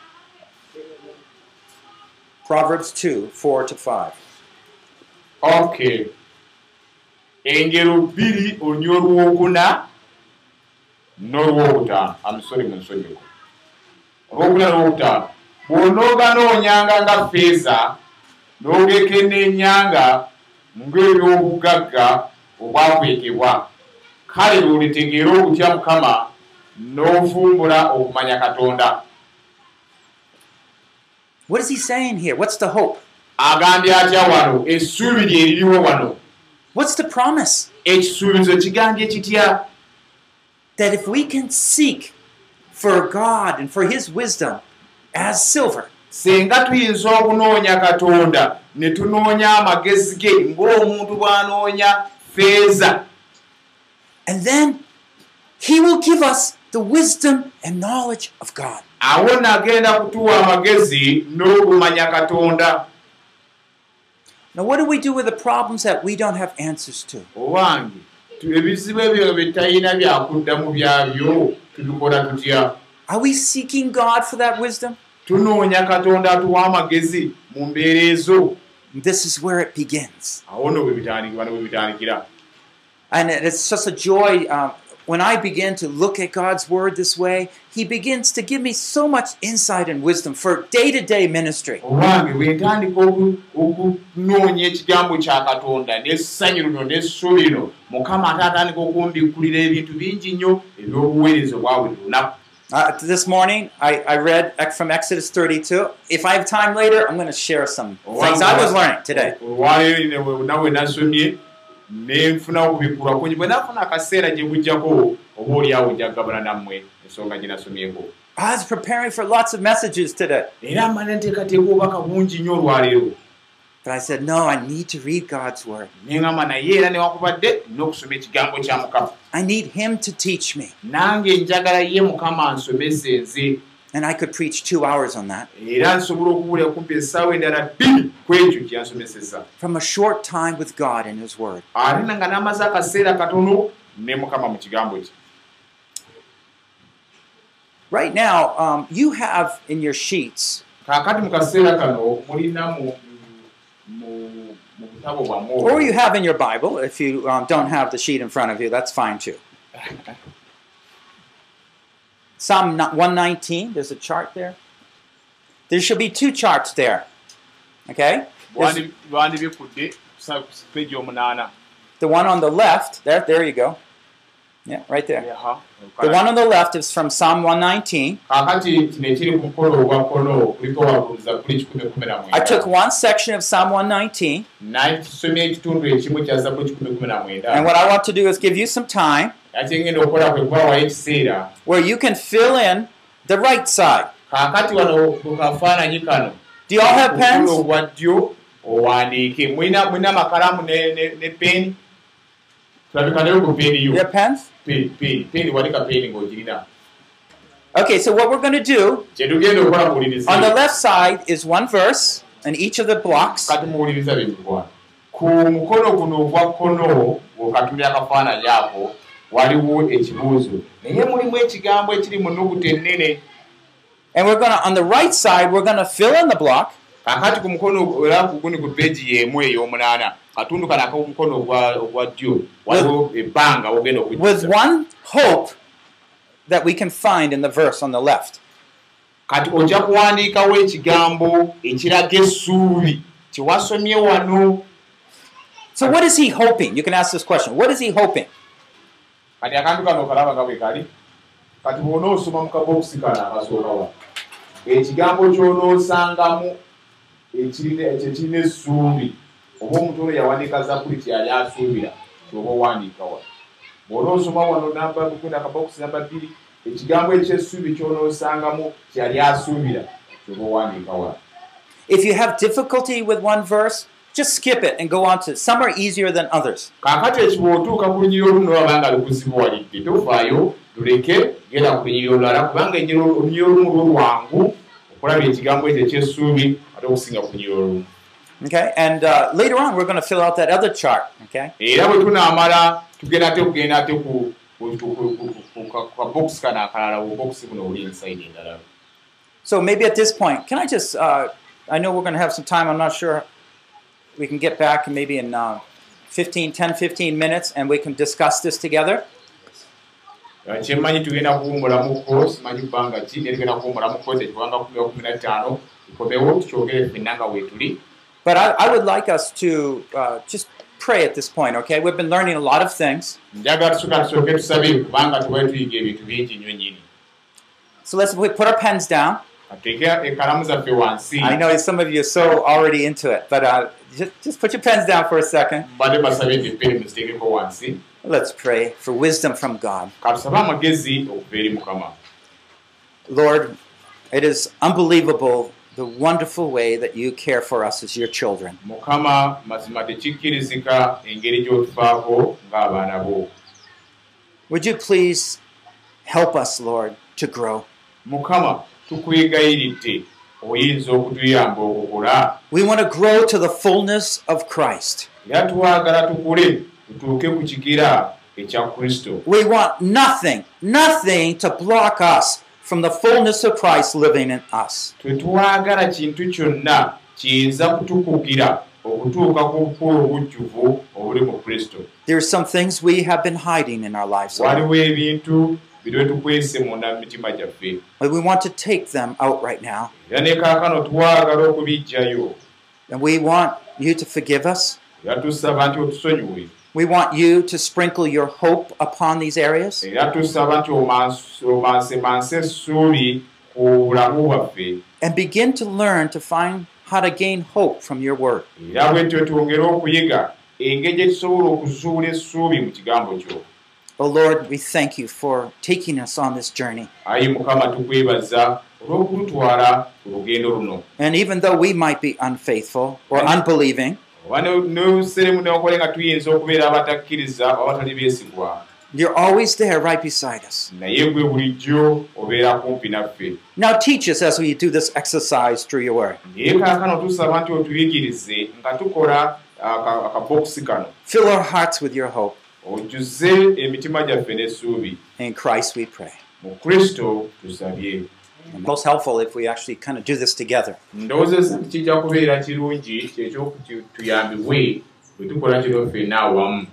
[SPEAKER 1] Proverbs 2 4 to 5.
[SPEAKER 4] ok engero bbiri onywa olwokuna n'olwokutaano amusori mu nsonyeko olwokuna n'olwokutaano bw'onooganonyanga nga feeza n'ogekennenyanga ng'ebyobugagga obwakwekebwa kale lwolitegeera okutya mukama n'ovumbula okumanya katonda
[SPEAKER 1] What is he saying here? What's the hope?
[SPEAKER 4] agambye atya wano essuubi lye liriwo wano
[SPEAKER 1] What's the promise?
[SPEAKER 4] ekisuubizo kigambye kitya
[SPEAKER 1] That if we can seek for God and for his wisdom as silver,
[SPEAKER 4] singa tuyinza okunoonya katonda ne tunoonya amagezi ge ng'omuntu bw'anoonya feeza
[SPEAKER 1] and then he will give us the wisdom and knowledge of God.
[SPEAKER 4] awo nagenda kutuwa amagezi n'okumanya katonda
[SPEAKER 1] Now, what do we do with the problems that we don't have answers to? Are we seeking God for that wisdom?
[SPEAKER 4] Tunoonya katonda atuwa amagezi mu mbeera ezo
[SPEAKER 1] This is where it begins.
[SPEAKER 4] awo no bwe bitandikira bano bwe bitandikira
[SPEAKER 1] And it- it's just a joy. Um, when I begin to look at God's word this way, He begins to give me so much insight and wisdom for day to day ministry. Uh, this morning, I, I read from Exodus 32. If I have time later, I'm going to share some things I was learning today.
[SPEAKER 4] olwaleero nawe nasomye nenfuna okubikkulwa kungi bwe nafuna akaseera gye bujjako oba oliawo njagabana nammwe ensonga gye nasomyeko
[SPEAKER 1] I was preparing for lots of messages today.
[SPEAKER 4] era mmane nteekateeka obubaka bungi nnyo olwaleero
[SPEAKER 1] But I said, no, I need to read God's word.
[SPEAKER 4] neŋŋamba naye era newakubadde n'okusoma ekigambo kya mukama
[SPEAKER 1] I need Him to teach me.
[SPEAKER 4] nange njagala ye mukama ansomese nze
[SPEAKER 1] And I could preach two hours on that.
[SPEAKER 4] era nsobola okuwulira kumpi essaawa endala bbiri ku ekyo kyansomeseza
[SPEAKER 1] From a short time with God in His word.
[SPEAKER 4] ate nga n'amaze akaseera katono ne mukama mu kigambo kye
[SPEAKER 1] Right now, um, you have in your sheets,
[SPEAKER 4] kaakati mu kaseera kano mulina
[SPEAKER 1] or you have in your Bible, if you um, don't have the sheet in front of you, that's fine too. <laughs> Psalm no- 119, there's a chart there. There should be two charts there. Okay? There's the one on the left, there, there you go. Yeah, right there. The one on the left is from Psalm 119.
[SPEAKER 4] kaakati kino ekiri ku mukono ogwa kkono kuliko wakuliza kuli kikumi kumi na
[SPEAKER 1] I took one section of Psalm 119,
[SPEAKER 4] nakisomya ekitundu ekimu kya zabuli kikumi kumi na
[SPEAKER 1] and what I want to do is give you some time where you can fill in the right side. Do you all have pens?
[SPEAKER 4] mulina amakalamu ne- ne ne peeni tulabika nayo ku peeni yo peeni peeni peeni ng'ogirina
[SPEAKER 1] Okay, so what we're going to do on the left side is one verse in each of the blocks.
[SPEAKER 4] ku mukono guno ogwa kkono bw'okatumira akafaananyi ako waliwo ekibuuzo naye mulimu ekigambo ekiri mu nnuguta ennene
[SPEAKER 1] And we're going to, on the right side, we're going to fill in the block
[SPEAKER 4] kakati ku mukono era kuguni ku peegi y'emu ey'omunaana katundu kana ak'omukono ogwa ogwa ddyo waliwo ebbanga ogenda
[SPEAKER 1] with
[SPEAKER 4] okujjuza
[SPEAKER 1] one hope that we can find in the verse on the left.
[SPEAKER 4] kati ojja kuwandiikawo ekigambo ekiraga essuubi kiwasomye wano
[SPEAKER 1] So, what is he hoping? You can ask this question. What is he hoping?
[SPEAKER 4] kati akantu kano okalaba nga bwe kali kati bw'onoosoma mu kabokisi kano akasookawa ekigambo ky'onoosangamu ekyo kirina essuubi oba omuntu ono yawandiika zabbuli kyeyali asuubira kyoba owandiika wano. Bw'onoosoma wano namba kwenda akabokisi namba bbiri ekigambo ekyessuubi ky'onoosangamu kyeyali asuubira kyoba owandiika wano.
[SPEAKER 1] If you have difficulty with one verse, just skip it and go on to some are easier than others.
[SPEAKER 4] kaakati ekiba otuuka ku lunyiri olumu nolaba nga lukuzibuwalidde tofaayo tuleke genda ku lunyiri olulala kubanga ennyiri olunyiri olumu lulwangu okulaba ekigambo ekyo ekyessuubi ate okusinga ku lunyiri olumu
[SPEAKER 1] Okay, and uh, later on we're going to fill out that other chart. Okay,
[SPEAKER 4] era bwe tunaamala tugenda ate kugenda ate ku ka- kabokisi kano akalala obokisi buno oli ensayidi endala
[SPEAKER 1] so maybe at this point, can I just? Uh, I know we're going to have some time. I'm not sure we can get back maybe in uh, 15, 10, 15 minutes, and we can discuss this together.
[SPEAKER 4] Kyemmanyi tugenda kuwummulamuko simanyi kubanga ki naye tugenda kuwummulamuko tekibanga kumi kumi na ttaano tukomewo tukyogere ffenna nga weetuli
[SPEAKER 1] But I, I would like us to uh, just pray at this point. Okay, we've been learning a lot of things,
[SPEAKER 4] njagala tusooka tusooke tusabe kubanga tubaye tuyiga ebintu bingi nnyo nnyini
[SPEAKER 1] so let's we put our pens down.
[SPEAKER 4] Wansi
[SPEAKER 1] I know some of you are so already into it, but uh, just, just put your pens down for a second. Let's pray for wisdom from God. Lord, it is unbelievable the wonderful way that you care for us as your children. Would you please help us, Lord, to grow? We want to grow to the fullness of Christ.
[SPEAKER 4] Tutuuke ku kigera ekya kristo
[SPEAKER 1] We want nothing, nothing to block us from the fullness of Christ living in us.
[SPEAKER 4] tetwagala kintu kyonna kiyinza kutukugira okutuuka ku bukulu obujjuvu obuli mu kristo
[SPEAKER 1] There are some things we have been hiding in our lives,
[SPEAKER 4] waliwo ebintu birwe tukwese munda mu mitima gyaffe
[SPEAKER 1] but we want to take them out right now.
[SPEAKER 4] era ne kaakano twagala okubiggyayo
[SPEAKER 1] And we want you to forgive us.
[SPEAKER 4] era tusaba nti otusonyiwe
[SPEAKER 1] We want you to sprinkle your hope upon these areas. and begin to learn to find how to gain hope from your word. Oh Lord, we thank you for taking us on this journey. And even though we might be unfaithful or unbelieving,
[SPEAKER 4] oba noseremu newakole nga tuyinza okubeera abatakkiriza oba batali beesigwa
[SPEAKER 1] you're always there right beside us. Now teach us as we do this exercise through your word.
[SPEAKER 4] kano
[SPEAKER 1] Fill our hearts with your hope. In Christ we pray. Most helpful if we actually kind of do this together.
[SPEAKER 4] ndowooza kijja kubeera kirungi kyekyokutuyambibwe bwe tukola kino ffenna awamu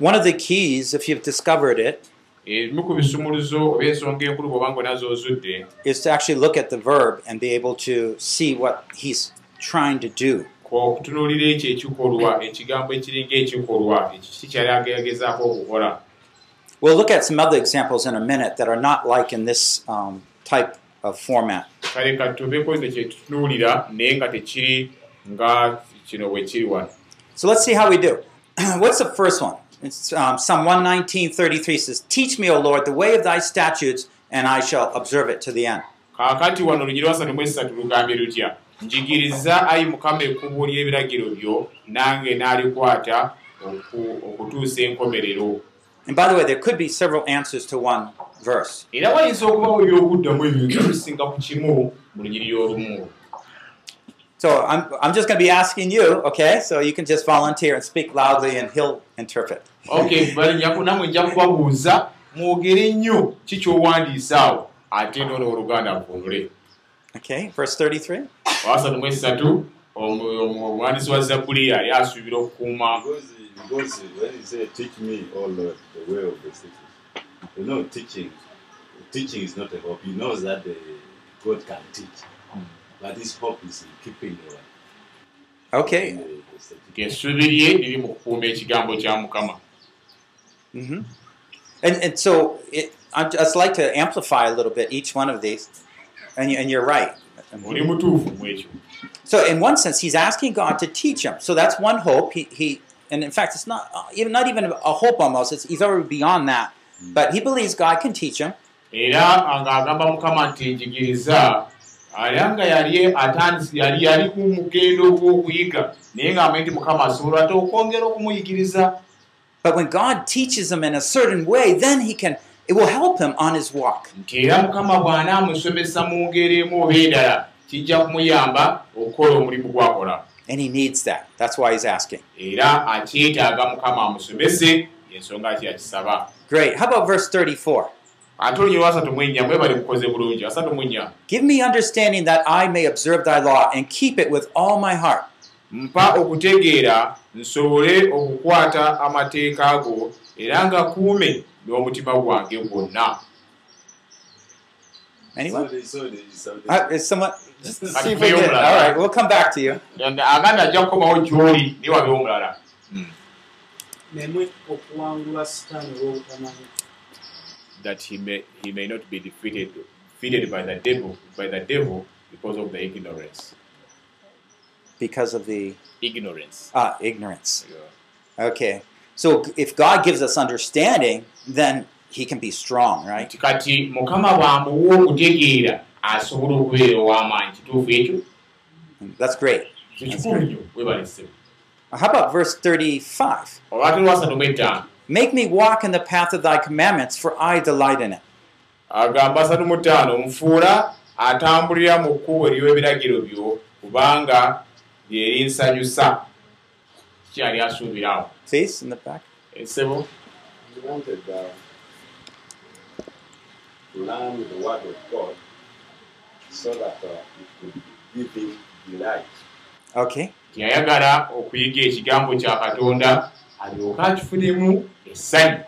[SPEAKER 1] One of the keys, if you've discovered it,
[SPEAKER 4] ebimu ku bisumuluzo oba ensonga enkulu bw'oba nga nazo ozudde
[SPEAKER 1] is to actually look at the verb and be able to see what he's trying to do.
[SPEAKER 4] okutunuulira ekyo ekikolwa ekigambo ekiringa ekikolwa ekiki kyali agegezaako okukola
[SPEAKER 1] We'll look at some other examples in a minute that are not like in this um, type format.
[SPEAKER 4] kale katubeko ne kyetutunuulira naye nga tekiri nga kino bwe kiri wano
[SPEAKER 1] So let's see how we do. <clears throat> What's the first one? It's, um, Psalm 119.33 says, Teach me, O Lord, the way of thy statutes, and I shall observe it to the end.
[SPEAKER 4] kaakati wano lunyiri wasatu mu esatu lugambye lutya njigiriza ayi mukama ekkubo ly'ebiragiro byo nange n'alikwata oku- okutuusa enkomerero
[SPEAKER 1] And by the way, there could be several answers to one verse. So I'm, I'm just going to be asking you, okay? So you can just volunteer and speak loudly, and he'll interpret.
[SPEAKER 4] ok balinyaku namwe nja kubabuuza mwogere nnyo ki kyowandiisa awo ate noono oluganda nvunule
[SPEAKER 1] Okay, verse 33.
[SPEAKER 4] owasatu mu esatu omu- omu- omuwandiisi wa zabbuli yali asuubira okukuuma
[SPEAKER 5] Because, when you say, teach me, oh Lord, the way of the statutes, you know, teaching, teaching is not a hope. He knows that the, God can teach. But his hope is in keeping the,
[SPEAKER 1] Okay.
[SPEAKER 5] the statutes.
[SPEAKER 4] ng'essuubi lye liri mu kukuuma ekigambo kya mukama
[SPEAKER 1] hmm And, and so it, I'd just like to amplify a little bit each one of these. And, you, and you're right. So in one sense, he's asking God to teach him. So that's one hope. He, he and in fact, it's not uh, even not even a hope almost. It's, he's already beyond that. But he believes God can teach him.
[SPEAKER 4] era ng'agamba mukama nti njigiriza era nga yali yali yali ku mugendo gw'okuyiga naye ng'amanyi nti mukama asobola ate okwongera okumuyigiriza
[SPEAKER 1] But when God teaches him in a certain way, then he can. It will help him on his walk.
[SPEAKER 4] nti era mukama bw'anaamusomesa mu ngeri emu oba endala kijja kumuyamba okukola omulimu gw'akola
[SPEAKER 1] And he needs that. That's why he's asking.
[SPEAKER 4] era akyetaaga mukama amusomese ensonga ki yakisaba
[SPEAKER 1] Great. How about verse 34?
[SPEAKER 4] ate olunyiri wasatu mu ennya mwebali mukoze bulungi asatu mu ennya
[SPEAKER 1] Give me understanding that I may observe thy law and keep it with all my heart.
[SPEAKER 4] mpa okutegeera nsobole okukwata amateeka go era nga kuume n'omutima gwange gwonna
[SPEAKER 1] Anyone?
[SPEAKER 5] So they- so they- so they-
[SPEAKER 1] Uh, is someone? Just see if we get. All
[SPEAKER 4] that.
[SPEAKER 1] right, we'll come back to you.
[SPEAKER 4] aganda ajja kukomawo gy'oli naye wabewo omulala
[SPEAKER 6] nemwe okuwangula sitaani olw'obutamanyi
[SPEAKER 4] that he may, he may not be defeated, defeated by the devil by the devil because of the ignorance
[SPEAKER 1] Because of the
[SPEAKER 4] ignorance
[SPEAKER 1] ah, ignorance. Okay. So if God gives us understanding, then he can be strong, right?
[SPEAKER 4] kati mukama bw'amuwa okutegeera asobola okubeera ow'amaanyi kituufu ekyo
[SPEAKER 1] That's great.
[SPEAKER 4] nnyo webalese
[SPEAKER 1] How about verse 35?
[SPEAKER 4] olwate lwasatu mu etaano
[SPEAKER 1] Make me walk in the path of thy commandments, for I delight in it.
[SPEAKER 4] agamba asatu mu ttaano nfuula atambulira mu kkubo ery'ebiragiro byo kubanga lye linsanyusa kyali asuubirawo
[SPEAKER 1] Please, in the back.
[SPEAKER 4] esebo
[SPEAKER 5] He wanted uh, to learn the word of God so that uh, it could give him delight.
[SPEAKER 1] Okay.
[SPEAKER 4] tiyayagala okuyiga ekigambo kya katonda alyoke akifunemu essanyu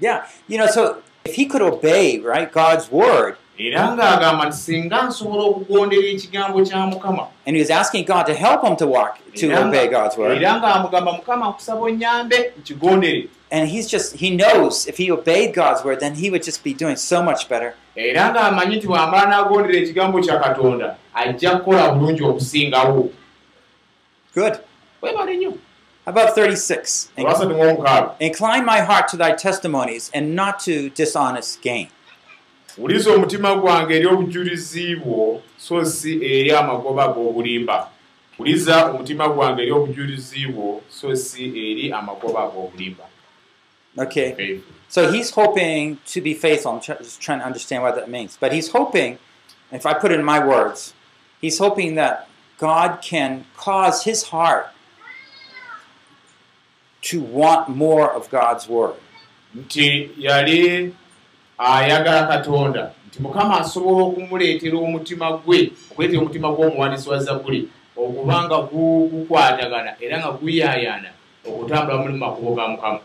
[SPEAKER 1] Yeah. You know, so if he could obey, right, God's word,
[SPEAKER 4] era ng'agamba nti singa nsobola okugondera ekigambo kya mukama
[SPEAKER 1] and he was asking God to help him to walk, to obey God's word.
[SPEAKER 4] era ng'amugamba mukama nkusaba onyambe nkigondere
[SPEAKER 1] And he's just, he knows if he obeyed God's word, then he would just be doing so much better.
[SPEAKER 4] era ng'amanyi nti bw'amala n'agondera ekigambo kya katonda ajja kukola bulungi okusingawo
[SPEAKER 1] Good.
[SPEAKER 4] webale nnyo
[SPEAKER 1] How about 36?
[SPEAKER 4] olwasatu mu omukaaga
[SPEAKER 1] Incline my heart to thy testimonies and not to dishonest gain.
[SPEAKER 4] Wuliza omutima gwange eri obujulizi bwo so si eri amagoba g'obulimba wuliza omutima gwange eri obujulizi bwo so si eri amagoba g'obulimba
[SPEAKER 1] Okay.
[SPEAKER 4] Faithful.
[SPEAKER 1] So he's hoping to be faithful. I'm just trying to understand what that means. But he's hoping, if I put it in my words, he's hoping that God can cause his heart to want more of God's word.
[SPEAKER 4] nti yali ayagala katonda nti mukama asobola okumuleetera omutima gwe okuleetera omutima gw'omuwandiisi wa zabbuli okuba nga gu- gukwatagana era nga guyaayana okutambula muli mu makubo ga mukama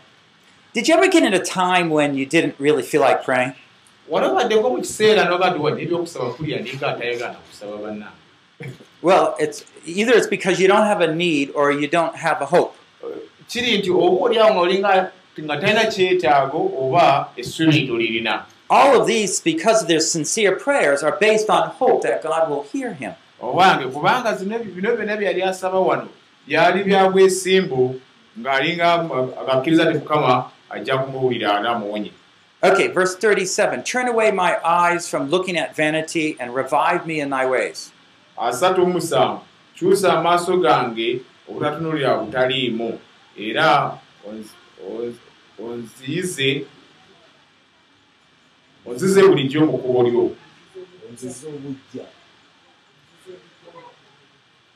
[SPEAKER 1] Did you ever get in a time when you didn't really feel like praying?
[SPEAKER 4] wali obaddeko mu kiseera ti wadde ebyokusaba kulya ninga atayagala kusaba banna
[SPEAKER 1] Well, it's either it's because you don't have a need or you don't have a hope.
[SPEAKER 4] kiri nti oba oliawo nga olinga nga talina kyetaago oba essubi tolirina
[SPEAKER 1] All of these, because of their sincere prayers, are based on hope that God will hear him.
[SPEAKER 4] obange kubanga zino bino byonna byali asaba wano byali bya bwesimbu ng'alinga agakkiriza ti mukama ajja kumuwulira anamuwonye
[SPEAKER 1] Okay, verse 37 Turn away my eyes from looking at vanity and revive me in thy ways.
[SPEAKER 4] asatu musanvu kyusa amaaso gange obutatunulira butaliimu. Era onziyize onzize bulijjo mu kkubo lyo.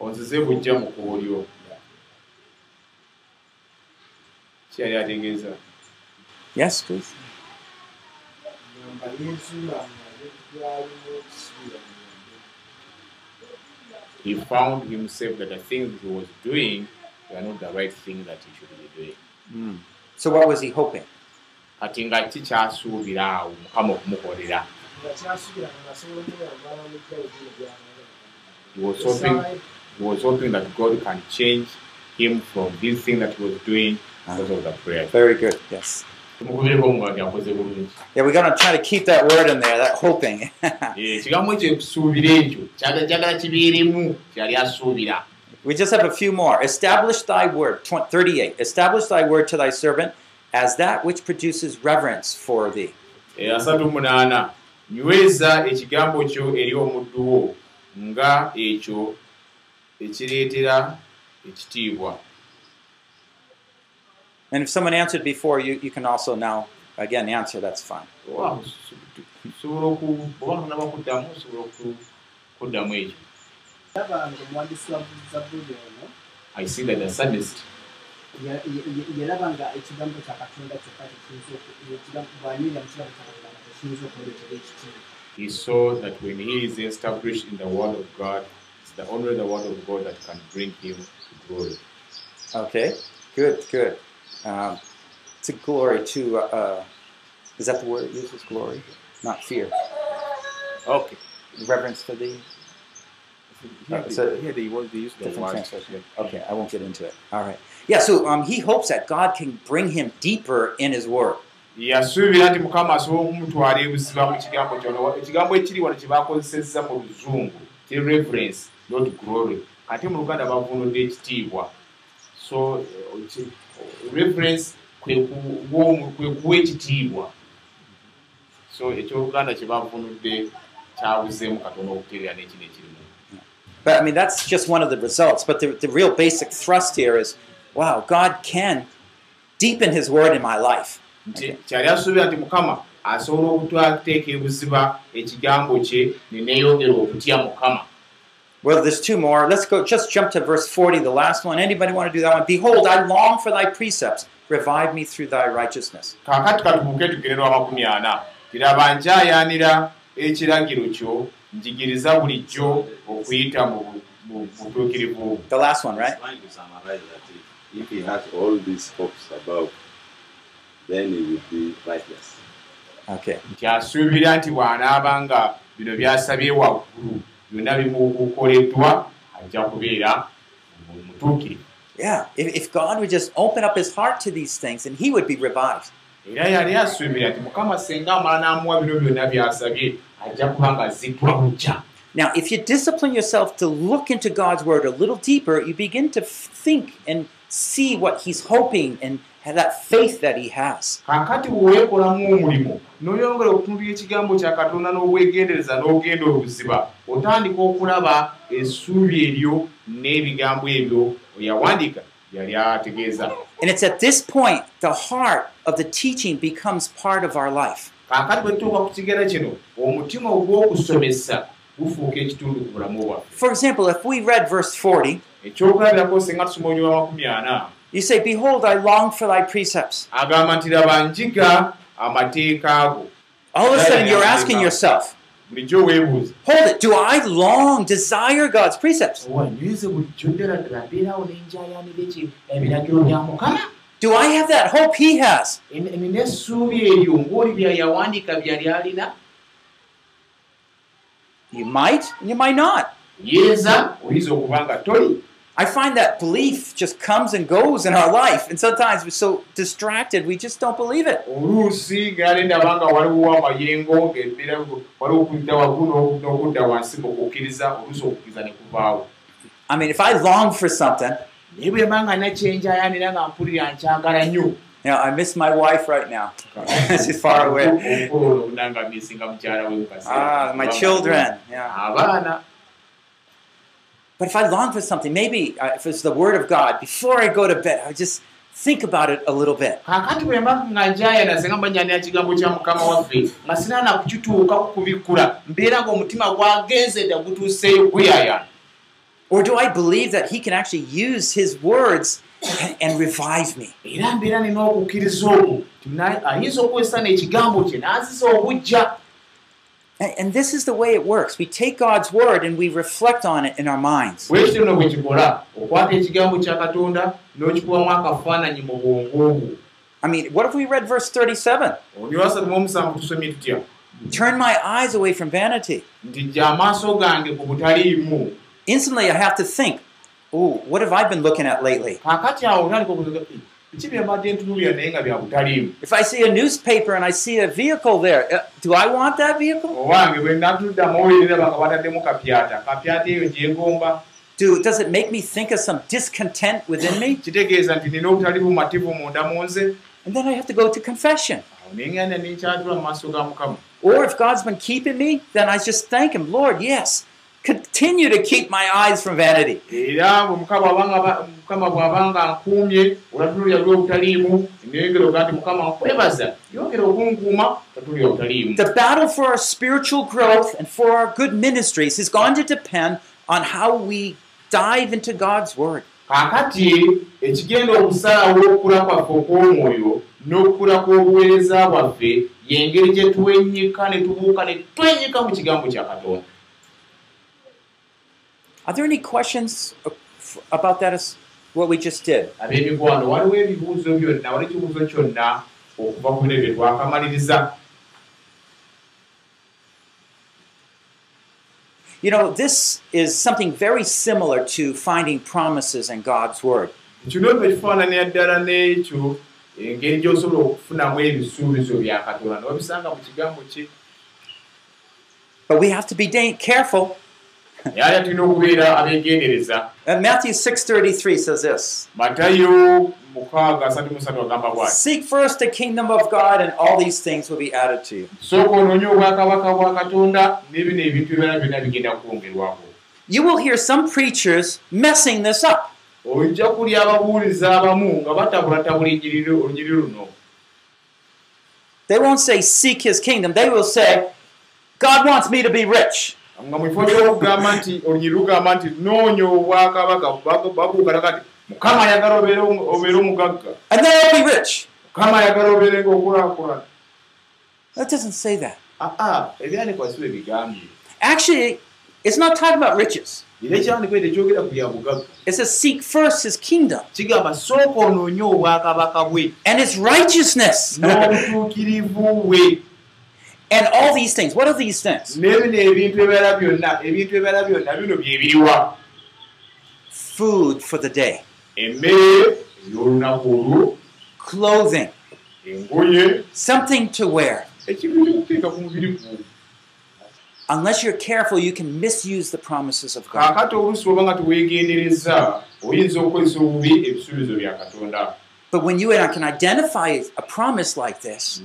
[SPEAKER 4] Onzize bujja mu kkubo lyo. Kyali ategeeza?
[SPEAKER 1] Yes, please.
[SPEAKER 4] he found himself that the things he was doing were not the right thing that he should be doing
[SPEAKER 1] So, what was he hoping?
[SPEAKER 4] kati nga ki kyasuubira awo mukama okumukolera. He was hoping he was hoping that god can change him from this thing that he was doing because of the prayer.
[SPEAKER 1] Very good, yes. Yeah, we're going to try to keep that word in there, that hoping. <laughs>
[SPEAKER 4] Eh,
[SPEAKER 1] we just have a few more. Establish thy word, tw- 38. Establish thy word to thy servant as that which produces reverence for thee.
[SPEAKER 4] Eh, nyweza ekigambo kyo eri omuddu wo nga ekyo ekireetera ekitiibwa
[SPEAKER 1] And if someone answered before, you, you can also now, again, answer. That's fine.
[SPEAKER 4] Wow, sobola oku- oba nga bakuddamu osobola oku- kuddamu ekyo
[SPEAKER 6] yabanga omuwandiisi wa zabbuli ono
[SPEAKER 4] i see that the psalmist
[SPEAKER 6] ya- ya- ya- yalaba nga ekigambo kya katonda kyokka tekiyinza oku- ekigambo- bw'anywerera mu kigambo kya katonda tekiyinza okuleetera ekitiibwa
[SPEAKER 4] he saw that when he is established in the word of god it's the only the word of god that can bring him to glory
[SPEAKER 1] Okay, good, good. Um, to glory, to, uh, uh, is that the word it uses? Glory? Not fear.
[SPEAKER 4] okay
[SPEAKER 1] Reverence for thee.
[SPEAKER 4] Here,
[SPEAKER 1] Uh, so-
[SPEAKER 4] the, here they, want- they use the
[SPEAKER 1] Different translation. Okay, I won't get into it. All right. Yeah, so um, he hopes that God can bring him deeper in his word.
[SPEAKER 4] yasuubira nti mukama asobola okumutwala ebuziba mu kigambo kyono ekigambo ekiri wano kyebakozesezza mu luzungu kiri reference not glory ate mu luganda bavunudde ekitiibwa so ki- reference kwe kuwa omu- kwe kuwa ekitiibwa so ekyoluganda kyebavunudde kyabuzeemu katono okutereera n'ekino ekirimu
[SPEAKER 1] But I mean, that's just one of the results. But the, the real basic thrust here is wow, God can deepen his word in my life.
[SPEAKER 4] kyali asuubira nti mukama asobola okutwateeka ebuziba ekigambo kye neneeyongera okutya mukama
[SPEAKER 1] Well, there's two more. Let's go. Just jump to verse 40, the last one. Anybody want to do that one? Behold, I long for thy precepts. Revive me through thy righteousness.
[SPEAKER 4] kaakati katubuke tugererwa makumi ana kiraba nkyayaanira ekiragiro kyo njigiriza bulijjo okuyita mu bu- mu butuukirivu
[SPEAKER 1] The last one, right?
[SPEAKER 5] Trying to summarize that if, if he has all these hopes above, then he will be righteous.
[SPEAKER 1] Okay.
[SPEAKER 4] nti asuubira nti bw'anaaba nga bino byasabye waggulu byonna bimukoleddwa ajja kubeera mu- mutuukirivu
[SPEAKER 1] Yeah. If, if God would just open up his heart to these things, and he would be revived.
[SPEAKER 4] era yali asuubira nti mukama senga amala n'amuwa bino byonna byasabye ajja kuba nga aziddwa bujja
[SPEAKER 1] Now, if you discipline yourself to look into God's word a little deeper, you begin to think and see what he's hoping and have that faith that he has.
[SPEAKER 4] kakati bweweekolamu omulimu n'oyongera okutumbira ekigambo kya katonda n'obwegendereza n'ogenda obuziba otandika okulaba essuubi eryo n'ebigambo ebyo yawandiika yali ategeeza
[SPEAKER 1] And it's at this point the heart of the teaching becomes part of our life.
[SPEAKER 4] Kakati bwe tutuuka ku kigera kino omutima ogw'okusomesa gufuuka ekitundu ku bulamu bwaffe.
[SPEAKER 1] For example, if we read verse 40,
[SPEAKER 4] ekyokulabirako singa tusoma onyuma makumi ana.
[SPEAKER 1] you say, Behold, I long for thy precepts.
[SPEAKER 4] agamba nti laba njiga amateeka go.
[SPEAKER 1] All of a sudden, you're asking yourself,
[SPEAKER 4] bulijjo weebuuza
[SPEAKER 1] Hold it, do I long desire God's precepts?
[SPEAKER 4] wanyweze bulijjo ddala ddala mbeerawo n'enjayanira ebiragiro bya mukama
[SPEAKER 1] Do I have that hope he has?
[SPEAKER 4] nina essuubi eryo ng'oli bya yawandiika byali alina
[SPEAKER 1] You might, and you might not.
[SPEAKER 4] yeeza oyinza okuba nga toli
[SPEAKER 1] I find that belief just comes and goes in our life, and sometimes we're so distracted we just don't believe it.
[SPEAKER 4] oluusi ngale ndaba nga waliwo amayengo ng'embeera waliwo okudda waggulu n'okudda wansi mukukkiriza oluusi okukkiriza ne kuvaawo
[SPEAKER 1] I mean, if I long for something,
[SPEAKER 4] naye bwe mba nga nakyenjayanira nga mpulira nkyagala nnyo
[SPEAKER 1] know, I miss my wife right now. <laughs> She's far away. Ah, my children. Yeah. But if I long for something, maybe uh, if it's the Word of God, before I go to bed, I just think about it a little bit. Or do I believe that He can actually use His words and, revive me?
[SPEAKER 4] era mbeera nina okukkiriza okwo ayinza okukozesa n'ekigambo kye n'azisa obujja
[SPEAKER 1] And, this is the way it works. We take God's Word and we reflect on it in our minds. I mean, what if we read verse 37?
[SPEAKER 4] ondiwasatu mu omusanvu tusomye tutya
[SPEAKER 1] Turn my eyes away from vanity. Instantly, I have to think, ooh, what have I been looking at lately? If I see a newspaper and I see a vehicle there, uh, do I want that vehicle? Do, does it make me think of some discontent within me? And then I have to go to confession. Or if God's been keeping me, then I just thank Him, Lord, yes, continue to keep my eyes from vanity.
[SPEAKER 4] era mukama bw'abanga nkuumye olwatulira lw'obutaliimu neyongera oga nti mukama nkwebaza yongera okunkuuma tatulira obutaliimu
[SPEAKER 1] The battle for our spiritual growth and for our good ministries is going to depend on how we dive into God's Word.
[SPEAKER 4] kaakati ekigenda okusalawo okukula kwaffe okw'omwoyo n'okukula kw'obuweereza bwaffe y'engeri gye twenyika ne tubuuka ne twenyika mu kigambo kya katonda
[SPEAKER 1] Are there any questions uh, about that, as what we just did?
[SPEAKER 4] ab'emikwano waliwo ebibuuzo byonna waliwo ekibuuzo kyonna okuva ku bino bye twakamaliriza
[SPEAKER 1] You know, this is something very similar to finding promises in God's Word.
[SPEAKER 4] kino nno kifaananira ddala n'ekyo engeri gy'osobola okufunamu ebisuubizo bya katonda nobisanga mu kigambo kye
[SPEAKER 1] But we have to be careful.
[SPEAKER 4] Ate tulina okubeera abeegendereza
[SPEAKER 1] Uh, Matthew 6.33 says this,
[SPEAKER 4] matayo 6:33 agamba bwati
[SPEAKER 1] Seek first the kingdom of God and all these things will be added to you.
[SPEAKER 4] sooka onoonye obwakabaka bwa katonda n'ebino ebintu ebirala byonna bigenda kwongerwako
[SPEAKER 1] You will hear some preachers messing this up.
[SPEAKER 4] ojja kulya ababuuliza abamu nga batabulatabula ennyiriri olunyiri luno
[SPEAKER 1] They won't say seek his kingdom. They will say, God wants me to be rich.
[SPEAKER 4] Nga mu kifo ky'okugamba nti olunyiri lugamba nti noonya obwakabaka babuukala kati mukama ayagala obeere omu- obeere omugagga
[SPEAKER 1] And then I'll be rich.
[SPEAKER 4] mukama ayagala obeere ngaokulaakulana
[SPEAKER 1] That doesn't say that.
[SPEAKER 4] bwe bigambye
[SPEAKER 1] Actually, it's not talking about riches. It says seek first his kingdom and his righteousness. And all these things. What are these things? Food for the day, clothing, something to wear. unless you're careful, you can misuse the promises of God. But when you and I can identify a promise like this,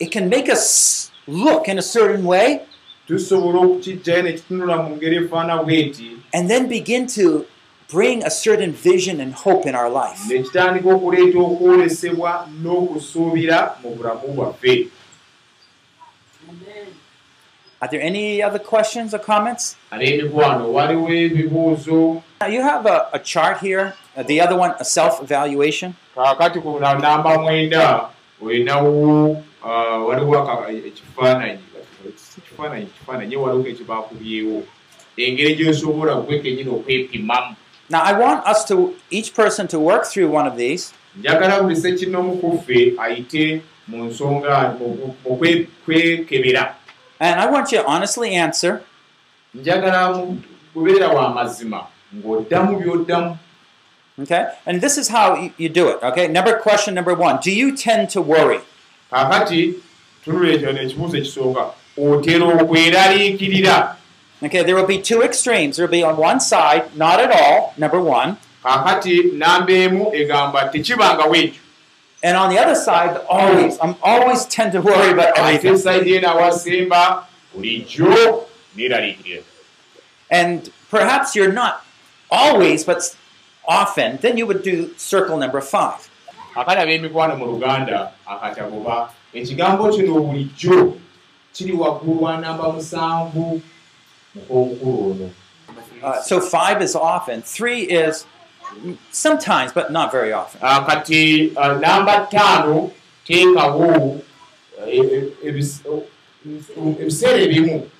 [SPEAKER 1] it can make us look in a certain way and then begin to bring a certain vision and hope in our life.
[SPEAKER 4] ne kitandika okuleeta okwolesebwa n'okusuubira mu bulamu bwaffe
[SPEAKER 1] Are there any other questions or comments? Now, you have a, a chart here, uh, the other one, a self evaluation.
[SPEAKER 4] gwe kenyini okwepimamu
[SPEAKER 1] Now, I want us to, each person to work through one of these.
[SPEAKER 4] Njagala buli sekinomu ku ffe ayite mu nsonga mu- mu kwe- kwekebera
[SPEAKER 1] And I want you to honestly answer
[SPEAKER 4] njagala mu- kubeera wa mazima ng'oddamu by'oddamu
[SPEAKER 1] Okay? And this is how you, do it. Okay? Number question number one Do you tend to worry?
[SPEAKER 4] kaakati tunula ekyo ekibuuzo ekisooka otera okweraliikirira
[SPEAKER 1] Okay, there will be two extremes. There will be on one side, not at all, number one,
[SPEAKER 4] kaakati namba emu egamba tekibangawo ekyo
[SPEAKER 1] and on the other side, always. I'm always tend to worry about everything. And perhaps you're not always, but often, then you would do circle number five.
[SPEAKER 4] akali ab'emikwano mu luganda akatagoba ekigambo kino bulijjo kiri waggulu wa namba musanvu mukoobukulu ono
[SPEAKER 1] Uh, so five is often, three is sometimes, but not very often.
[SPEAKER 4] Ah, kati ah, namba ttaano teekawo eh, eh, oh, ebiseera ebimu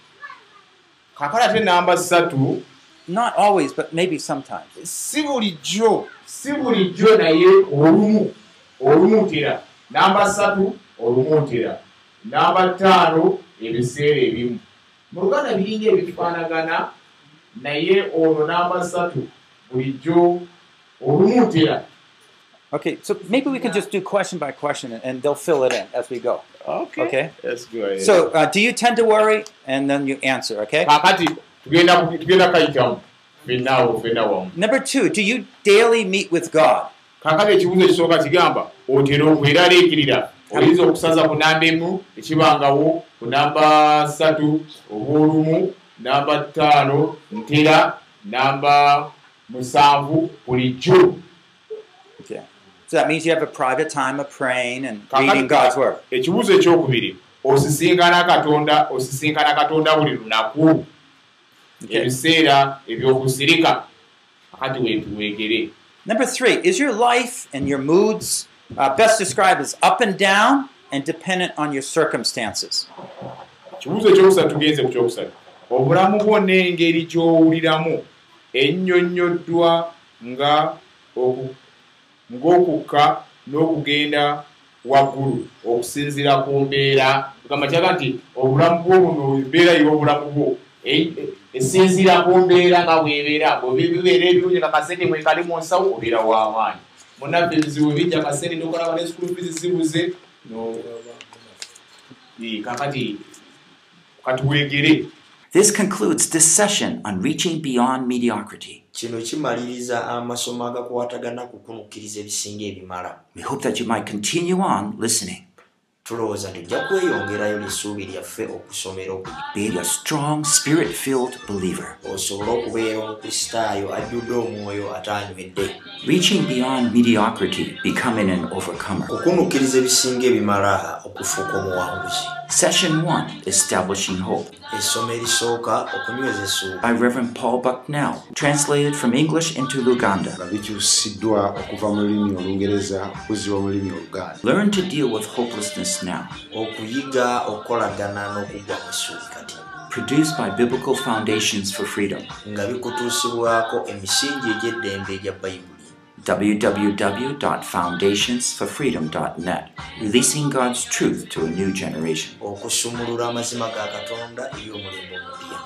[SPEAKER 4] kakala ate namba ssatu
[SPEAKER 1] Not always, but maybe sometimes.
[SPEAKER 4] si bulijjo si bulijjo naye olumu olumutera namba ssatu olumutera namba ttaano ebiseera ebimu mu luganda biringa ebifaanagana naye ono namba ssatu bulijjo olumutera
[SPEAKER 1] Okay, so maybe we can just do question by question and, they'll fill it in as we go. Okay.
[SPEAKER 4] Let's go ahead.
[SPEAKER 1] So, uh, do you tend to worry? And then you answer, okay? Number two, do you daily meet with God?
[SPEAKER 4] kaakati ekibuuzo ekisooka kigamba otera okweraliikirira oyinza okusaza ku namba emu ekibangawo ku namba ssatu obwolumu namba ttaano ntera namba musanvu bulijjo
[SPEAKER 1] Okay. So that means you have a private time of praying and reading God's Word.
[SPEAKER 4] ekibuuzo ekyokubiri osisinkana katonda osisinkana katonda buli lunaku ebiseera ebyokusirika kakati weegere
[SPEAKER 1] Number three, is your life and your moods uh, best described as up and down and dependent on your circumstances?
[SPEAKER 4] kibuuzo ekyokusatu tugenze ku kyokusatu obulamu bwo n'engeri gy'owuliramu ennyonnyoddwa nga oku- ng'okukka n'okugenda waggulu okusinziira ku mbeera. Tugamba kyaga nti obulamu bwo buno embeera y'obulamu bwo esinziira ku mbeera nga bwebeera. Bwebibeera ebirungi nga kasente mwekali mu nsawo obeera w'amaanyi munaffe ebizibu bijja kasente nokolaba ne school fees zibuze kakati katuweegere
[SPEAKER 7] This concludes this session on reaching beyond mediocrity.
[SPEAKER 2] kino kimaliriza amasomo agakwatagana ku kunukkiriza ebisinga ebimala
[SPEAKER 7] We hope that you might continue on listening.
[SPEAKER 2] tulowooza tujja kweyongerayo lyessuubi lyaffe okusomera okuyiga
[SPEAKER 7] Be a strong, spirit filled believer.
[SPEAKER 2] osobole okubeera omukristaayo ajjudde omwoyo ate anywedde
[SPEAKER 7] Reaching beyond mediocrity, becoming an overcomer.
[SPEAKER 2] okunukkiriza ebisinga ebimala okufuuka omuwanguzi
[SPEAKER 7] Session 1 Establishing Hope
[SPEAKER 2] essomo erisooka okunyweza essuubi
[SPEAKER 7] by Reverend Paul Bucknell, translated from English into Luganda.
[SPEAKER 3] nga bikyusiddwa okuva mu lulimi olungereza okuzzibwa mu lulimi oluganda
[SPEAKER 7] Learn to deal with hopelessness now.
[SPEAKER 2] okuyiga okukolagana n'okugwa mu essuubi kati
[SPEAKER 7] Produced by Biblical Foundations for Freedom.
[SPEAKER 2] nga bikutuusibwako emisingi egy'eddembe egya bayibuli
[SPEAKER 7] www.foundationsforfreedom.net, releasing God's truth to a new generation.
[SPEAKER 2] okusumulula amazima ga katonda eri omulembe omupya